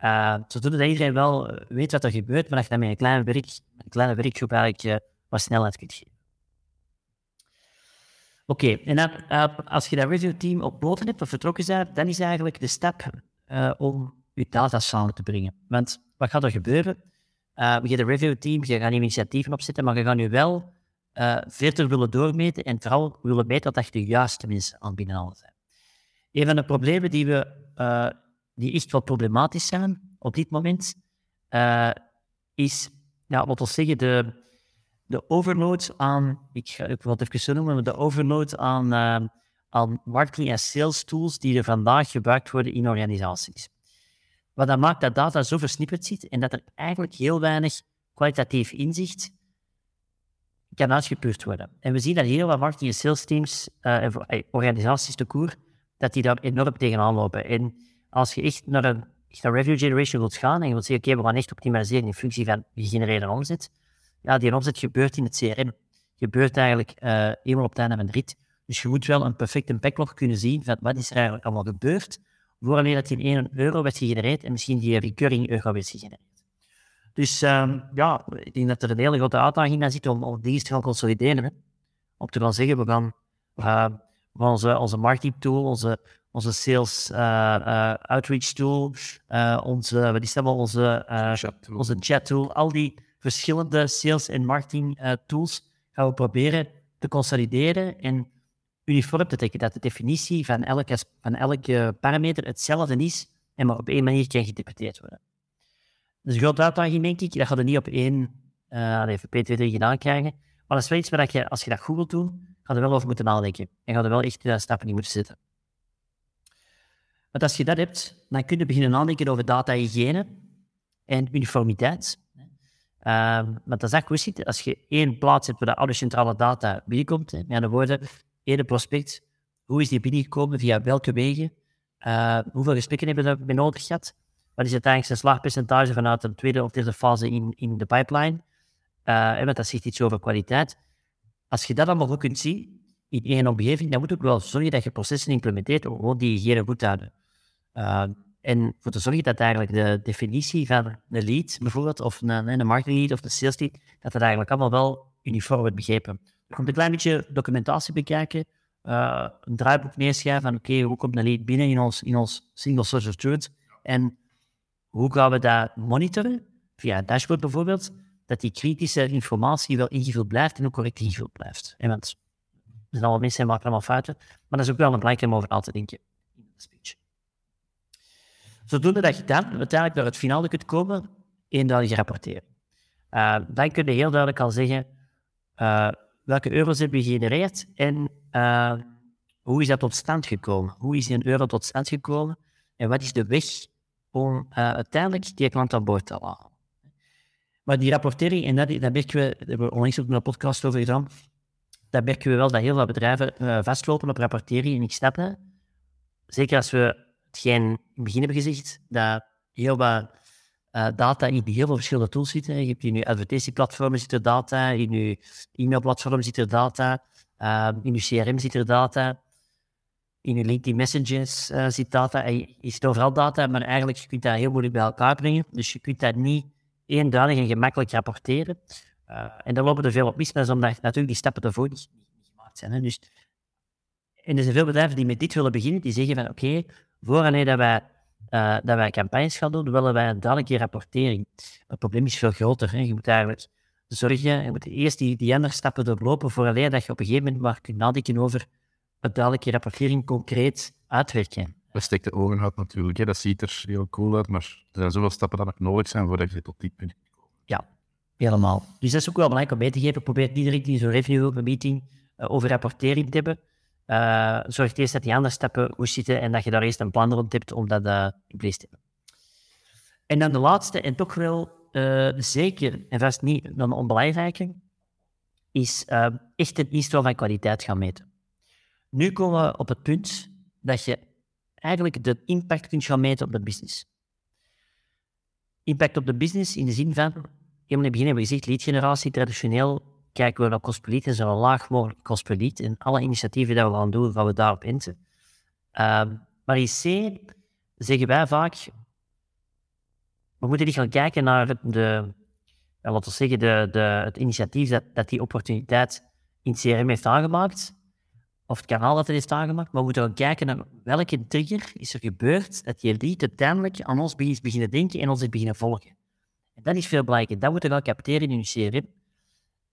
Uh, zodat iedereen wel weet wat er gebeurt, maar dat je dat met een kleine, werk, een kleine werkgroep eigenlijk uh, wat snelheid kunt geven. Oké, en uh, als je dat review team op boten hebt of vertrokken bent, dan is eigenlijk de stap om je data samen te brengen. Want wat gaat er gebeuren? je hebt een review team, je gaat initiatieven opzetten, maar je gaat nu wel verder willen doormeten en vooral willen meten dat je de juiste mensen aan binnenhalen zijn. Een van de problemen die, we, uh, die echt wel problematisch zijn op dit moment, uh, is, ja, wat we zeggen, de, de overload aan, ik, ik wil zo noemen, de overload aan, uh, aan marketing- en sales tools die er vandaag gebruikt worden in organisaties. Wat dat maakt dat data zo versnipperd zit en dat er eigenlijk heel weinig kwalitatief inzicht kan uitgepuurd worden. En we zien dat heel wat marketing- en sales teams, en organisaties te koer, dat die daar enorm tegenaan lopen. En als je echt naar een, revenue generation wilt gaan en je wilt zeggen, oké, we gaan echt optimaliseren in functie van gegenereerde omzet, ja, die omzet gebeurt in het CRM. Gebeurt eigenlijk uh, eenmaal op het einde van de rit. Dus je moet wel een perfecte backlog kunnen zien van wat is er eigenlijk allemaal gebeurd, voordat dat in 1 euro werd gegenereerd en misschien die recurring euro werd gegenereerd. Dus um, ja, ik denk dat er een hele grote uitdaging aan zit om, om die te gaan consolideren. Hè. Om te gaan zeggen, we gaan uh, onze, onze marketing tool, onze, onze sales uh, uh, outreach tool, onze, wat is dat wel, onze, onze chat tool, al die verschillende sales en marketing tools gaan we proberen te consolideren en uniform te trekken, dat de definitie van elke, van elke parameter hetzelfde is en maar op één manier kan geïnterpreteerd worden. Dat is een grote uitdaging, denk ik. Dat gaat er niet op één uh, even P2, 3 gedaan krijgen. Maar dat is wel iets waar je, als je dat goed wilt doen, ga er wel over moeten nadenken. En ga er wel echt uh, stappen in moeten zetten. Want als je dat hebt, dan kun je beginnen nadenken over data-hygiëne en uniformiteit. Uh, want dat is echt goed Als je één plaats hebt waar de centrale data binnenkomt, met andere woorden, één prospect, hoe is die binnengekomen, via welke wegen, uh, hoeveel gesprekken hebben we nodig gehad, wat is uiteindelijk zijn slagpercentage vanuit een tweede of derde fase in, in de pipeline, uh, want dat zegt iets over kwaliteit. Als je dat allemaal goed kunt zien in één omgeving, dan moet ook wel zorgen dat je processen implementeert om gewoon die hygiëne goed te houden. En voor te zorgen dat eigenlijk de definitie van een lead, bijvoorbeeld, of een, een marketing lead of een sales lead, dat dat eigenlijk allemaal wel uniform wordt begrepen. Je komt een klein beetje documentatie bekijken, uh, een draaiboek neerschrijven van oké, hoe komt een lead binnen in ons, in ons single source of truth en hoe gaan we dat monitoren? Via een dashboard bijvoorbeeld dat die kritische informatie wel ingevuld blijft en ook correct ingevuld blijft. En want er zijn allemaal mensen die maken allemaal fouten, maar dat is ook wel een belangrijk om over na te denken in de speech. Zodoende dat je dan uiteindelijk naar het finale kunt komen, eenduidig rapporteren. Uh, dan kun je heel duidelijk al zeggen uh, welke euro's hebben we gegenereerd en uh, hoe is dat tot stand gekomen? Hoe is een euro tot stand gekomen? En wat is de weg om uiteindelijk die klant aan boord te halen? Maar die rapportering, en dat, dat merken we, daar hebben we onlangs ook een podcast over gedaan, daar merken we wel dat heel veel bedrijven vastlopen op rapportering. En ik snap dat. Zeker als we hetgeen in het begin hebben gezegd, dat heel wat uh, data in heel veel verschillende tools zitten. Je hebt in je advertentieplatformen zit data, in je e-mailplatform zit er data, uh, in je CRM zit er data, in je LinkedIn Messages uh, zit data. En je zit overal data, maar eigenlijk je kunt dat heel moeilijk bij elkaar brengen. Dus je kunt dat niet eenduidig en gemakkelijk rapporteren. en daar lopen er veel op mis, omdat natuurlijk die stappen ervoor niet, gemaakt zijn. Hè. Dus, en er zijn veel bedrijven die met dit willen beginnen, die zeggen van oké, voor dat wij uh, dat wij campagnes gaan doen, willen wij een duidelijke rapportering. Het probleem is veel groter. Hè. Je moet eigenlijk zorgen, je moet eerst die, die andere stappen doorlopen vooraleer dat je op een gegeven moment maar kunt nadenken over een duidelijke rapportering concreet uitwerken. We steken de ogen uit natuurlijk, hè. dat ziet er heel cool uit, maar er zijn zoveel stappen dat nog nodig zijn voordat je tot die punt komt. Ja, helemaal. Dus dat is ook wel belangrijk om mee te geven. Probeer niet direct in zo'n review meeting uh, over rapportering te hebben. Uh, zorg eerst dat die andere stappen goed zitten en dat je daar eerst een plan rond hebt om dat uh, in place te hebben. En dan de laatste, en toch wel uh, zeker en vast niet dan onbelangrijke, is echt een instroom van kwaliteit gaan meten. Nu komen we op het punt dat je eigenlijk de impact kunt gaan meten op de business. Impact op de business in de zin van, helemaal in het begin hebben we gezegd, lead generatie traditioneel kijken we naar lead en zo laag mogelijk lead. En alle initiatieven die we gaan doen, gaan we daarop inzetten. Um, maar in C zeggen wij vaak, we moeten niet gaan kijken naar de, laten we zeggen, de, de, het initiatief dat, die opportuniteit in CRM heeft aangemaakt, of het kanaal dat het heeft aangemaakt, maar we moeten gaan kijken naar welke trigger is er gebeurd dat die lead uiteindelijk aan ons begint beginnen denken en ons heeft beginnen volgen. En dat is veel belangrijker. Dat moeten we gaan capteren in je CRM.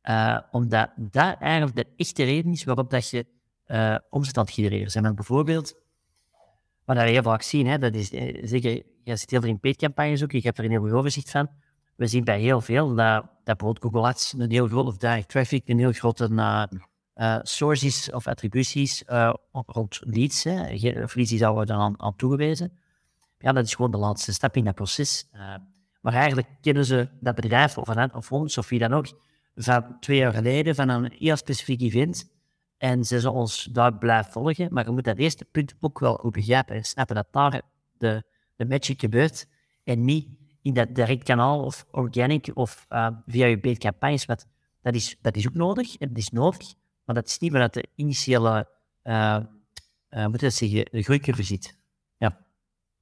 Uh, omdat dat eigenlijk de echte reden is waarop dat je uh, omzet aan het genereren bent. bijvoorbeeld, wat we heel vaak zien, hè, dat is, eh, zeker, je zit heel veel in paid-campagnes ook, je hebt er een heel goed overzicht van. We zien bij heel veel dat, dat bijvoorbeeld Google Ads een heel grote, of direct traffic, een heel grote uh, sources of attributies rond leads, hè, of leads die zouden dan aan, toegewezen. Ja, dat is gewoon de laatste stap in dat proces. maar eigenlijk kennen ze dat bedrijf of, of ons of wie dan ook, van twee jaar geleden van een heel specifiek event. En ze zullen ons daar blijven volgen. Maar je moet dat eerste punt ook wel goed begrijpen en snappen dat daar de, de magic gebeurt. En niet in dat direct kanaal of organic of uh, via je paid campagnes. Want dat is, dat is ook nodig. Het is nodig. Maar dat is niet vanuit de initiële uh, uh, moet zeggen, de ziet. Ja.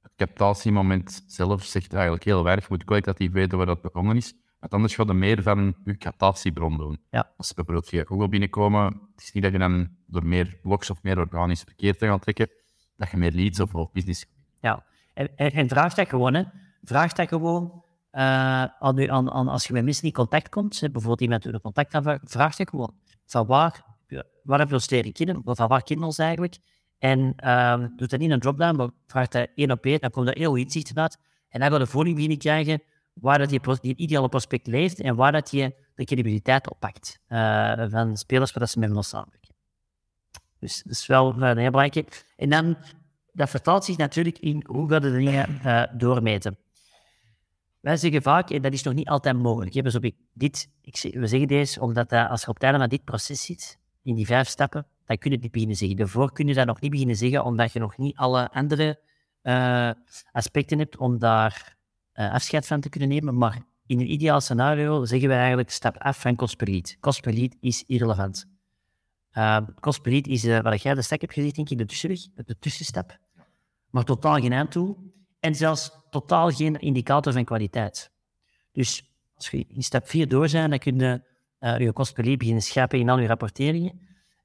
Het captatiemoment zelf zegt eigenlijk heel weinig. Je moet kwalitatief weten waar dat begonnen is. Want anders ga je meer van je captatiebron doen. Ja. Als ze bijvoorbeeld via Google binnenkomen, het is niet dat je dan door meer blogs of meer organisch verkeer te gaan trekken, dat je meer leads of, of business... Ja, en, en, vraag dat gewoon, hè. Vraag dat gewoon uh, aan, aan, aan, als je met mensen in contact komt, hè, bijvoorbeeld iemand een contact aanvraagt, vraag dat gewoon. Van waar, waar heb je ons leren kennen? Van waar kennen ons eigenlijk? En uh, doe dat niet een drop-down, maar vraag dat één op één, dan komt er heel inzicht uit. En dan ga je de voling beginnen krijgen waar dat je die ideale prospect leeft en waar dat je de credibiliteit oppakt uh, van spelers waar dat ze met ons samenwerken. Dus dat is wel uh, heel belangrijk. En dan, dat vertaalt zich natuurlijk in hoe we de dingen uh, doormeten. Wij zeggen vaak, en dat is nog niet altijd mogelijk. Dus op dit, ik, we zeggen deze omdat als je op het einde van dit proces zit, in die vijf stappen, dan kun je het niet beginnen zeggen. Daarvoor kun je dat nog niet beginnen zeggen, omdat je nog niet alle andere aspecten hebt om daar uh, afscheid van te kunnen nemen. Maar in een ideaal scenario zeggen we eigenlijk stap af van kost per lead. Kost per lead is irrelevant. Uh, kost per lead is uh, wat jij de stek hebt gezegd, denk ik, de tussenweg, de tussenstap. Maar totaal geen eindtool. En zelfs totaal geen indicator van kwaliteit. Dus als je in stap 4 door zijn, dan kun je uh, je kost per lead beginnen schapen in al je rapporteringen.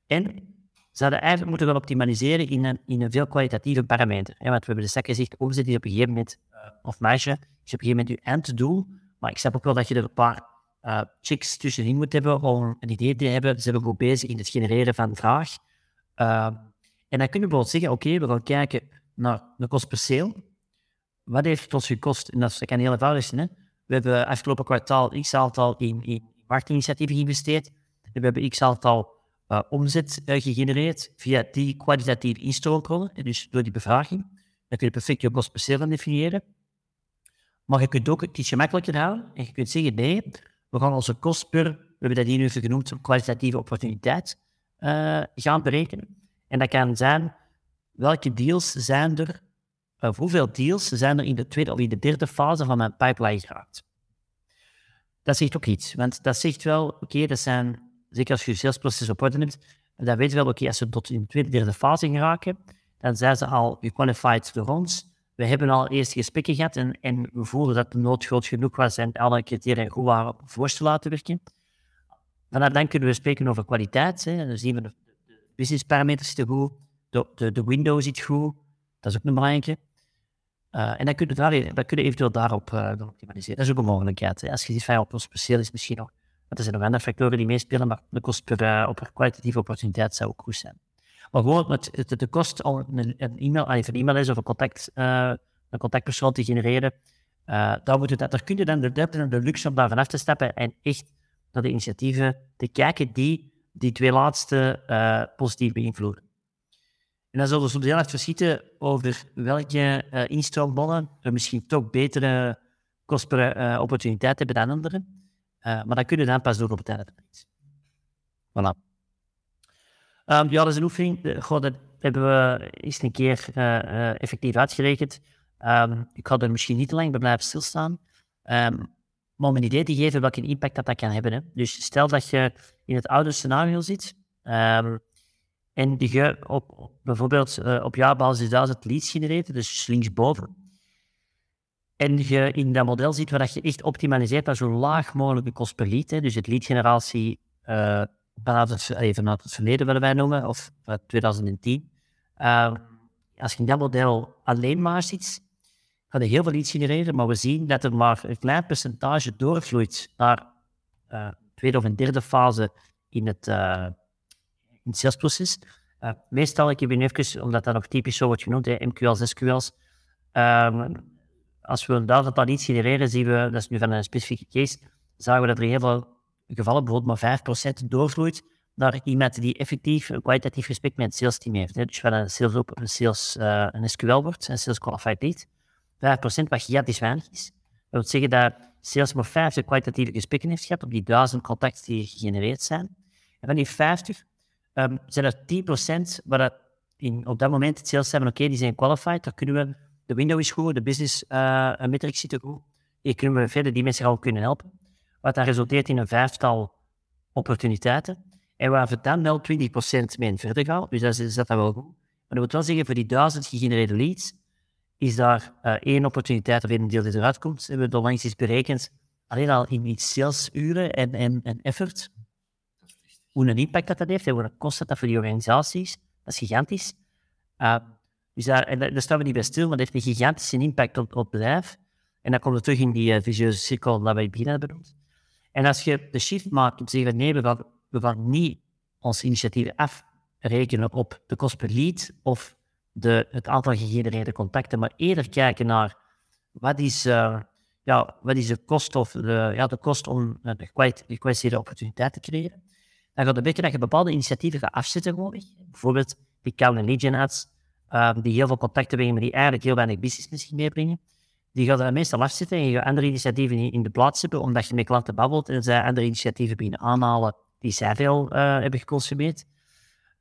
En zouden eigenlijk moeten wel optimaliseren in een, in een veel kwalitatieve parameter. Ja, want we hebben de stek gezegd, omzet is op een gegeven moment, of marge, is op een gegeven moment je einddoel. Maar ik snap ook wel dat je er een paar uh, checks tussenin moet hebben om een idee te hebben. Ze zijn goed bezig in het genereren van vraag. Uh, en dan kun je bijvoorbeeld zeggen, oké, we gaan kijken naar de kost per sale. Wat heeft het ons gekost? En dat kan heel eenvoudig zijn. Hè? We hebben afgelopen kwartaal x aantal in, in marktinitiatieven geïnvesteerd. We hebben x aantal uh, omzet uh, gegenereerd via die kwalitatieve instroompronnen, dus door die bevraging. Dan kun je perfect je kost per sale definiëren. Maar je kunt ook het iets gemakkelijker houden en je kunt zeggen, nee, we gaan onze kost per, we hebben dat hier nu even genoemd, kwalitatieve opportuniteit, uh, gaan berekenen. En dat kan zijn, welke deals zijn er, of hoeveel deals zijn er in de tweede of in de derde fase van mijn pipeline geraakt. Dat zegt ook iets, want dat zegt wel, oké, dat zijn, zeker als je je salesproces op orde hebt, dan weet je wel, oké, als ze tot in de tweede, derde fase geraken, dan zijn ze al gequalified door ons. We hebben al eerste gesprekken gehad en, en we voelen dat de nood groot genoeg was en alle criteria goed waren om voor te laten werken. Vanaf dan kunnen we spreken over kwaliteit. Hè. Dan zien we de, de businessparameters zitten goed, de, de, de window zit goed, dat is ook een belangrijke. Uh, en dan kun je, daar, dan kun eventueel daarop uh, optimaliseren. Dat is ook een mogelijkheid. Hè. Als je ziet van op ons perceel is misschien nog, want er zijn nog andere factoren die meespelen, maar de kost per, uh, op kwalitatieve opportuniteit zou ook goed zijn. Maar gewoon het, de, kost om een, e-mail, een is of een, contact, een contactpersoon te genereren, daar, moet dat, daar kun je dan de, luxe om daar vanaf te stappen en echt naar de initiatieven te kijken die die twee laatste positief beïnvloeden. En dan zullen we soms heel erg verschieten over welke uh, er misschien toch betere kost per uh, opportuniteit hebben dan anderen. Uh, maar dat kunnen we dan pas door op het einde van de Voilà. Um, ja, dat is een oefening. Goh, dat hebben we eens een keer effectief uitgerekend. Um, ik ga er misschien niet te lang bij blijven stilstaan. Um, maar om een idee te geven welke impact dat, dat kan hebben. Hè. Dus stel dat je in het oude scenario zit. En je op, bijvoorbeeld op jaarbasis duizend leads genereren, dus linksboven. En je in dat model ziet waar je echt optimaliseert naar zo laag mogelijke kost per lead. Hè. Dus het leadgeneratie uh, vanaf het, even het verleden willen wij noemen, of 2010. Uh, ehm, als je in dat model alleen maar ziet, ga je heel veel leads genereren, maar we zien dat er maar een klein percentage doorvloeit naar uh, tweede of een derde fase in het in het salesproces. Meestal, ik heb even, omdat dat nog typisch zo wordt genoemd, hè, MQL's, SQL's. Als we dat iets genereren, zien we, dat is nu van een specifieke case, zagen we dat er heel veel gevallen, bijvoorbeeld maar 5% doorvloeit naar iemand die effectief een kwalitatief gesprek met het sales team heeft. Dus van een sales, op, een, sales uh, een SQL wordt, een sales qualified lead. 5% wat gigantisch weinig is. Dat wil zeggen dat sales maar 50 kwalitatieve gesprekken heeft gehad op die 1000 contacten die gegenereerd zijn. En van die 50 um, zijn er 10% waar dat op dat moment het sales hebben, oké, die zijn qualified, daar kunnen we, de window is goed, de business uh, metrics zitten goed, hier kunnen we verder die mensen al kunnen helpen. Wat dan resulteert in een vijftal opportuniteiten. En waar we dan wel 20% mee verder gaan, dus dat is, dat dan wel goed. Maar dat wil wel zeggen, voor die duizend gegenereerde leads, is daar uh, één opportuniteit of één deel die eruit komt. We hebben er langs iets berekend, alleen al in salesuren en, en, en effort, hoe een impact dat, dat heeft en wat kost dat voor die organisaties. Dat is gigantisch. Uh, dus daar, en daar staan we niet bij stil, maar dat heeft een gigantische impact op, het bedrijf. En dan komt het terug in die uh, vicieuze cirkel dat wij begin hebben benoemd. En als je de shift maakt om te zeggen, nee, we gaan, we gaan niet ons initiatief afrekenen op de kost per lead of de, het aantal gegenereerde contacten, maar eerder kijken naar wat is, uh, ja, wat is de kost, of de, ja, de kost om uh, de gekwalificeerde opportuniteit te creëren dan gaat het betekenen dat je bepaalde initiatieven gaat afzetten. Bijvoorbeeld die en lead gen ads, uh, die heel veel contacten brengen, maar die eigenlijk heel weinig business misschien meebrengen. Die gaat dan meestal afzetten en je gaat andere initiatieven in de plaats hebben, omdat je met klanten babbelt en zij andere initiatieven beginnen aanhalen die zij veel uh, hebben geconsumeerd.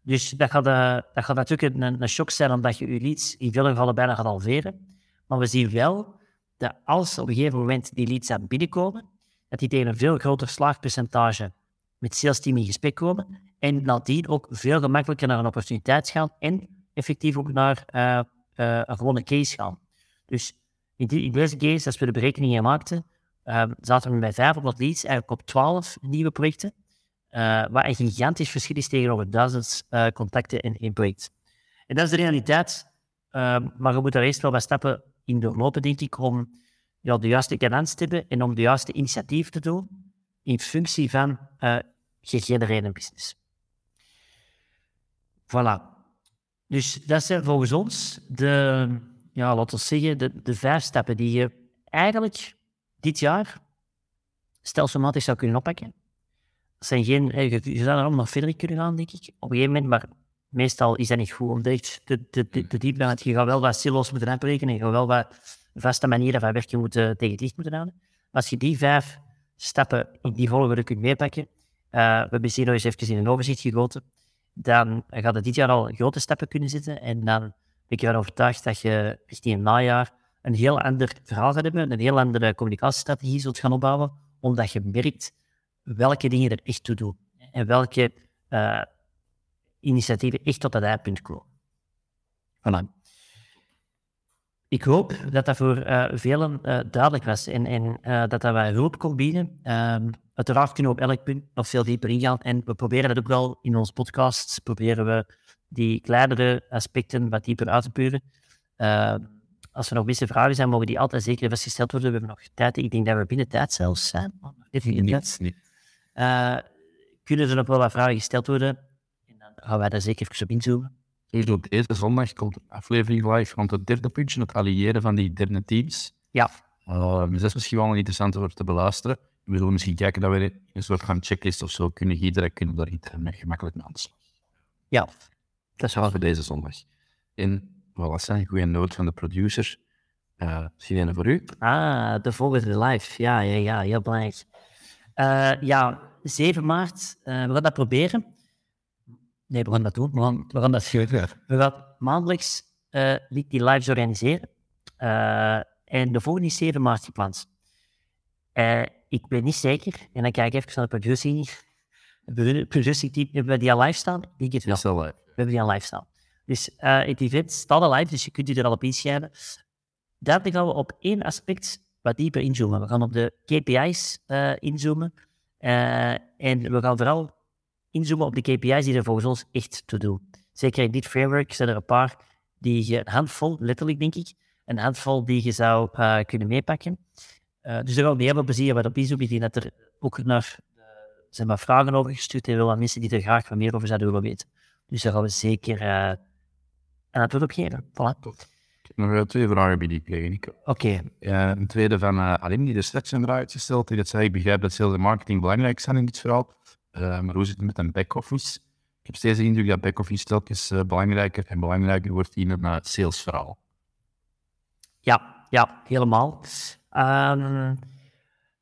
Dus dat gaat, uh, dat gaat natuurlijk een, een shock zijn, omdat je je leads in veel gevallen bijna gaat halveren. Maar we zien wel dat als op een gegeven moment die leads aan binnenkomen, dat die tegen een veel groter slaagpercentage met sales team in gesprek komen en nadien ook veel gemakkelijker naar een opportuniteit gaan en effectief ook naar uh, uh, een gewone case gaan. Dus in, die, in, deze case, als we de berekeningen maakten, uh, zaten we bij 500 leads eigenlijk op 12 nieuwe projecten, waar een gigantisch verschil is tegenover duizend contacten in één project. En dat is de realiteit, maar we moeten er eerst wel wat stappen in doorlopen, denk ik, om ja, de juiste cadans te hebben en om de juiste initiatief te doen in functie van gegenereerde business. Voilà. Dus dat zijn volgens ons de, ja, laten we zeggen, de, de vijf stappen die je eigenlijk dit jaar stelselmatig zou kunnen oppakken. Zijn geen, je, je zou er allemaal verder kunnen gaan, denk ik, op een gegeven moment, maar meestal is dat niet goed om te, diep gaan. Je gaat wel wat silos moeten afbreken. Je gaat wel wat vaste manieren van werken moeten, tegen het licht moeten houden. Maar als je die vijf stappen in die volgorde kunt meepakken, uh, we hebben hier nog eens even in een overzicht gegoten, dan gaat het dit jaar al grote stappen kunnen zitten. En dan ben ik ervan overtuigd dat je richting het najaar een heel ander verhaal gaat hebben, een heel andere communicatiestrategie zult gaan opbouwen, omdat je merkt welke dingen er echt toe doen en welke uh, initiatieven echt tot dat eindpunt komen. Voilà. Ik hoop dat dat voor uh, velen uh, duidelijk was en, en dat dat wij hulp kon bieden. Um, uiteraard kunnen we op elk punt nog veel dieper ingaan en we proberen dat ook wel in onze podcasts, proberen we die kleinere aspecten wat dieper uit te puren. Uh, als er nog beste vragen zijn, mogen die altijd zeker vastgesteld worden. We hebben nog tijd. Ik denk dat we binnen tijd zelfs zijn. Dit niet, niet. Kunnen er nog wel wat vragen gesteld worden? En dan gaan wij daar zeker even op inzoomen. Dus op deze zondag komt een aflevering live rond het derde puntje, het alliëren van die derde teams. Ja. Uh, dus dat is misschien wel interessant om te beluisteren. We zullen misschien kijken dat we een soort van checklist of zo kunnen gieten. kunnen daar internet gemakkelijk mee aan de slag. Ja, dat is wel voor deze zondag. En voilà, zijn goede noot van de producer. Uh, misschien voor u. Ah, de volgende live. Ja, ja, ja, heel belangrijk. Uh, ja, 7 maart. Uh, we gaan dat proberen. Nee, we gaan dat doen. We gaan, we gaan dat We gaan maandelijks uh, die lives organiseren. en de volgende is 7 maart gepland. ik ben niet zeker. En dan kijk ik even naar de producing. De producing team, hebben we die al live staan? Ik het wel. We hebben die al live staan. Dus het event staat al live, dus je kunt je er al op inschrijven. Daar gaan we op één aspect wat dieper inzoomen. We gaan op de KPI's eh, inzoomen. En we gaan vooral inzoomen op de KPI's die er volgens ons echt toe doen. Zeker in dit framework zijn er een paar die je, een handvol, letterlijk denk ik, een handvol die je zou kunnen meepakken. dus daar gaan we heel veel plezier wat op inzoomen. Ik denk dat er ook naar zijn maar vragen over gestuurd en wel mensen die er graag wat meer over zouden willen weten. Dus daar gaan we zeker en dat wil ook geven. Voilà. Ik heb nog twee vragen bij die kregen. Oké. Okay. Een tweede van uh, Alim, die de straks zijn uitgesteld. Die dat zei, ik begrijp dat sales en marketing belangrijk zijn in dit verhaal. Uh, maar hoe zit het met een back-office? Ik heb steeds de indruk dat back-office telkens uh, belangrijker en belangrijker wordt in een salesverhaal. Ja, ja, helemaal. Um,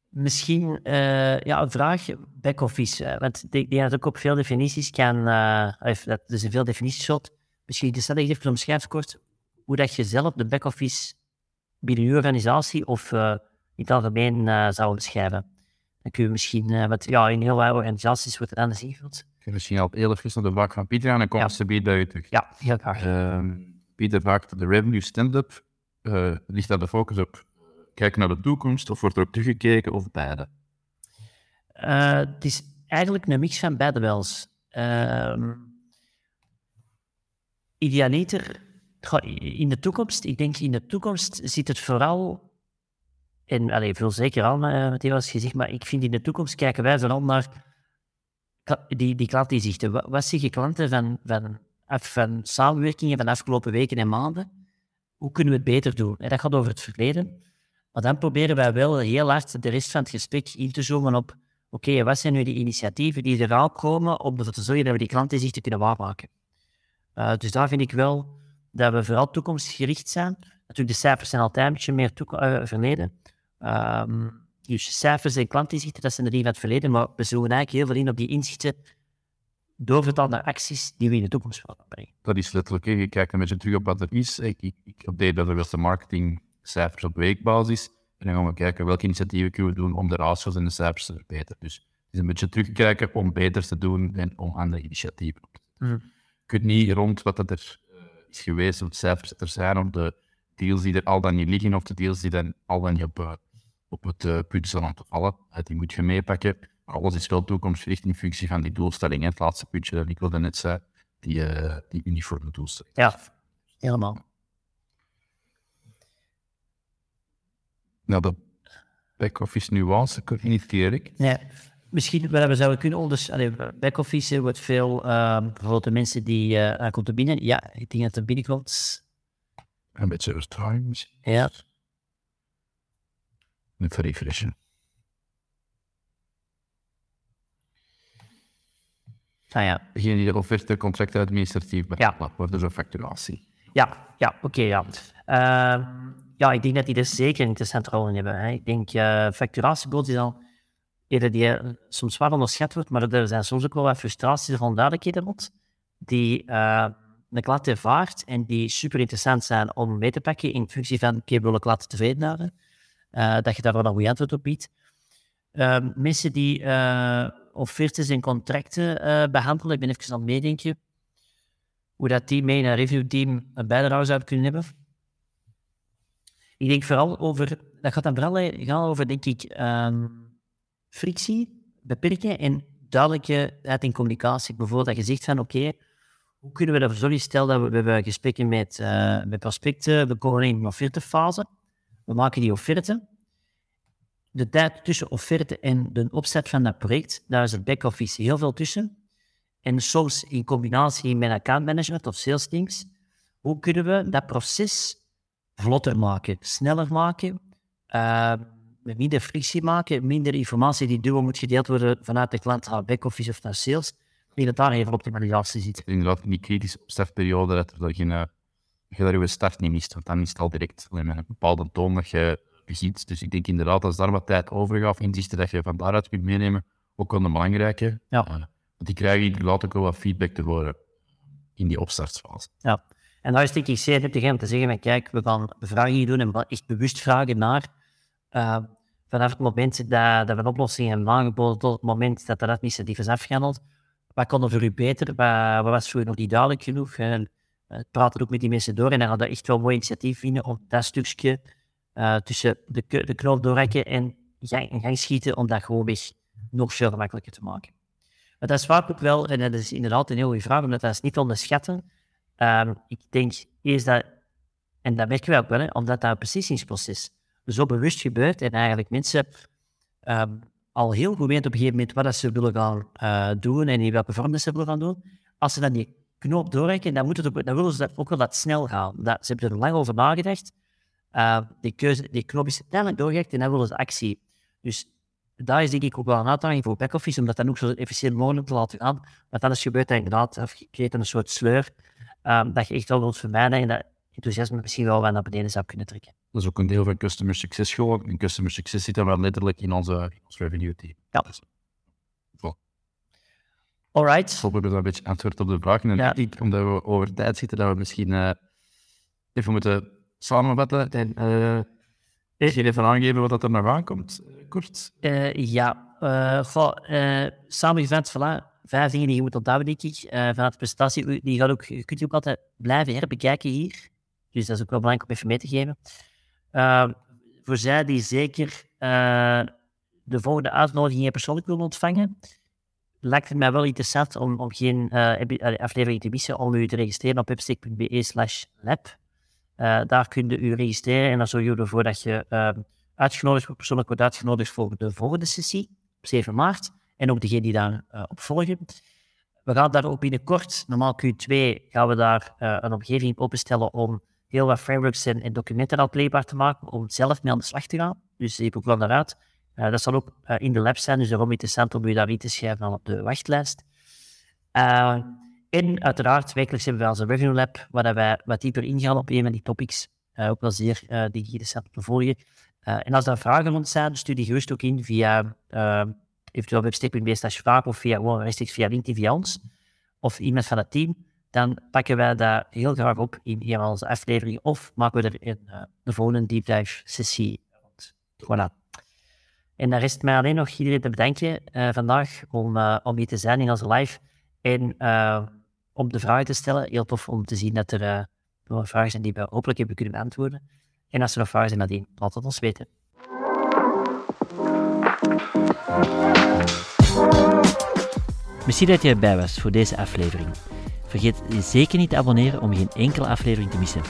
misschien ja, een vraag, back-office. want ik denk dat ook op veel definities kan... dat is dus in veel definities shot misschien is dat even omschrijf kort hoe dat je zelf de back-office binnen je organisatie of uh, in het algemeen uh, zou beschrijven. Dan kun je misschien, uh, wat ja, in heel veel organisaties wordt het anders ingevuld. Ik misschien al heel even naar de vraag van Pieter aan en kom ja. ze bij u terug. Ja, heel graag. Uh, Pieter vraagt, de revenue stand-up, ligt daar de focus op kijken naar de toekomst of wordt er ook teruggekeken of beide? het is eigenlijk een mix van beide wel. Ehm, idealiter in de toekomst, ik denk in de toekomst zit het vooral, en veel zeker al, uh, wat je gezegd, maar ik vind in de toekomst kijken wij vooral naar die, die klantinzichten. Wat, wat je klanten van, van, van samenwerkingen van de afgelopen weken en maanden? Hoe kunnen we het beter doen? En dat gaat over het verleden. Maar dan proberen wij wel heel hard de rest van het gesprek in te zoomen op oké, wat zijn nu die initiatieven die eraan komen om ervoor te zorgen dat we die klantinzichten kunnen waarmaken? Uh, dus daar vind ik wel dat we vooral toekomstgericht zijn. Natuurlijk, de cijfers zijn altijd een beetje meer uh, verleden. Um, dus cijfers en klantinzichten, dat zijn de dingen van het verleden, maar we zoeken eigenlijk heel veel in op die inzichten doorvertaald naar acties die we in de toekomst willen brengen. Dat is letterlijk, je kijkt een beetje terug op wat er is. Ik, ik, ik update dat er de marketingcijfers op weekbasis. En dan gaan we kijken welke initiatieven kunnen we doen om de ratios en de cijfers te verbeteren. Dus het is een beetje terugkijken om beter te doen en om andere initiatieven op te zetten. Mm kunt niet rond wat dat er uh, is geweest, of de cijfers dat er zijn, of de deals die er al dan niet liggen, of de deals die dan al dan niet op, op het uh, punt zijn om te vallen. die moet je meepakken. Maar alles is wel toekomstgericht in functie van die doelstelling. Het laatste puntje dat ik wilde net zei, die, die uniforme doelstelling. Ja, helemaal. Nou, de back-office nuance, kun je niet, Erik. Nee misschien wat we zouden kunnen onderscheiden. Back-office wordt veel, uh, bijvoorbeeld de mensen die uh, aankomt er binnen. Ja, ik denk dat er binnenkomt. Een beetje vertraging misschien. Ja. Even refreshen. Ah, ja. Degene die de offerte, contract administratief Ja. wordt, dus een facturatie. Ja, ja oké, ja. Ehm, ja, ik denk dat die er zeker een interessante rol in hebben. Hè. Ik denk, facturatiebod is al eerder die eh, soms wel onderschat wordt, maar er zijn soms ook wel wat frustraties of onduidelijkheden rond, die eh de klant ervaart en die super interessant zijn om mee te pakken in functie van, oké, wil ik klant tevreden houden? Eh, dat je daar een goede antwoord op biedt. Ehm, mensen die eh offertes en contracten eh, behandelen, ik ben even aan het meedenken, hoe dat die mee een reviewteam een bijdrage zou kunnen hebben. Ik denk vooral over, dat gaat dan vooral gaan over, denk ik, ehm, frictie, beperken en duidelijkheid in communicatie. Bijvoorbeeld dat je zegt van, oké, hoe kunnen we ervoor zorgen, stel dat we, we hebben gesprekken met, met prospecten, we komen in een offertefase, we maken die offerte. De tijd tussen offerte en de opzet van dat project, daar is het back-office heel veel tussen. En soms in combinatie met accountmanagement of sales teams, hoe kunnen we dat proces vlotter maken, sneller maken, met minder frictie maken, minder informatie die dubbel moet gedeeld worden vanuit de klant naar back-office of naar sales. Ik denk dat daar even optimalisatie zit. Inderdaad, in die kritische opstartperiode, dat, er geen, eh, je daar je start niet mist, want dan is het al direct alleen met een bepaalde toon dat je begint. Dus ik denk inderdaad, als daar wat tijd over gaat, inzichten dat je van daaruit kunt meenemen, ook wel een belangrijke. Ja. Eh, want die krijgen inderdaad ook wel wat feedback te horen in die opstartfase. Ja. En daar is denk ik zeer nuttig om te zeggen van kijk, we gaan bevragingen doen en echt bewust vragen naar eh, vanaf het moment dat, dat we een oplossing hebben aangeboden tot het moment dat dat administratief is afgehandeld. Wat kon er voor u beter? Wat, wat was voor u nog niet duidelijk genoeg? En praten ook met die mensen door en dan hadden echt wel een mooi initiatief vinden om dat stukje eh, tussen de, de knoop doorrekken en gang, gang schieten om dat gewoon nog veel gemakkelijker te maken. Maar dat is vaak ook wel, en dat is inderdaad een heel goede vraag, omdat dat is niet te onderschatten. Ehm, ik denk eerst dat, en dat merken we ook wel, hè, omdat dat een beslissingproces zo bewust gebeurt en eigenlijk mensen ehm, al heel goed weten op een gegeven moment wat ze willen gaan eh, doen en in welke vorm ze willen gaan doen. Als ze dan die knoop doorrekken, dan, moet het ook, dan willen ze dat ook wel dat snel gaan. Dat, ze hebben er lang over nagedacht. Eh, die, keuze, die knop is uiteindelijk doorgerekt en dan willen ze actie. Dus daar is denk ik ook wel een uitdaging voor back-office, om dat dan ook zo efficiënt mogelijk te laten gaan. Want anders gebeurt dat inderdaad, of je creëert een soort sleur, ehm, dat je echt wel wilt vermijden en dat enthousiasme misschien wel wat naar beneden zou kunnen trekken. Dat is ook een deel van customer success gewoon. En customer success zit dan wel letterlijk in onze, in ons revenue team. Ja. Dus. Alright. Ik hoop dat we een beetje antwoord op de vraag. En Ja. ik omdat we over tijd zitten, dat we misschien eh, even moeten samenvatten. En eh je even aangeven wat dat er nog aankomt, eh, kort. Eh, ja, eh goh, eh, samengevat, voilà, vijf dingen die je moet onthouden, denk ik. Eh, vanuit de presentatie, die gaat ook, je kunt die ook altijd blijven herbekijken hier. Dus dat is ook wel belangrijk om even mee te geven. Eh, voor zij die zeker eh, de volgende uitnodiging persoonlijk willen ontvangen, lijkt het mij wel interessant om, om geen eh, eh, aflevering te missen, om u te registreren op webstick.be slash lab. Eh, daar kun je u registreren en dan zorg je ervoor dat je eh, uitgenodigd wordt, persoonlijk wordt uitgenodigd voor de volgende sessie op 7 maart. En ook degene die daar eh, op volgen. We gaan daar ook binnenkort, normaal Q2, gaan we daar een omgeving openstellen om heel wat frameworks en, en documenten al playbaar te maken, om zelf mee aan de slag te gaan. Dus ik ook wel naar. Eh, dat zal ook eh, in de lab zijn, dus daarom interessant om u daar in te schrijven op de wachtlijst. Eh, en uiteraard, wekelijks hebben wij onze Revenue Lab, waar wij wat dieper ingaan op een van die topics. Ook wel zeer die interessant om te volgen. En als er vragen rond zijn, stuur die gerust ook in via eventueel vraag of via, gewoon rechtstreeks via LinkedIn via ons of iemand van het team. Dan pakken wij dat heel graag op in een onze afleveringen of maken we er een, de volgende deep dive sessie rond. Voilà. En dan rest mij alleen nog iedereen te bedanken uh, vandaag om, uh, om hier te zijn in onze live en uh, om de vragen te stellen. Heel tof om te zien dat er nog vragen zijn die we hopelijk hebben kunnen beantwoorden. En als er nog vragen zijn nadien, laat het ons weten. Misschien dat je erbij was voor deze aflevering. Vergeet je zeker niet te abonneren om geen enkele aflevering te missen.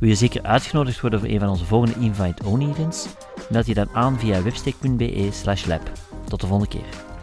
Wil je zeker uitgenodigd worden voor een van onze volgende invite-only events? Meld je dan aan via webstick.be slash lab. Tot de volgende keer.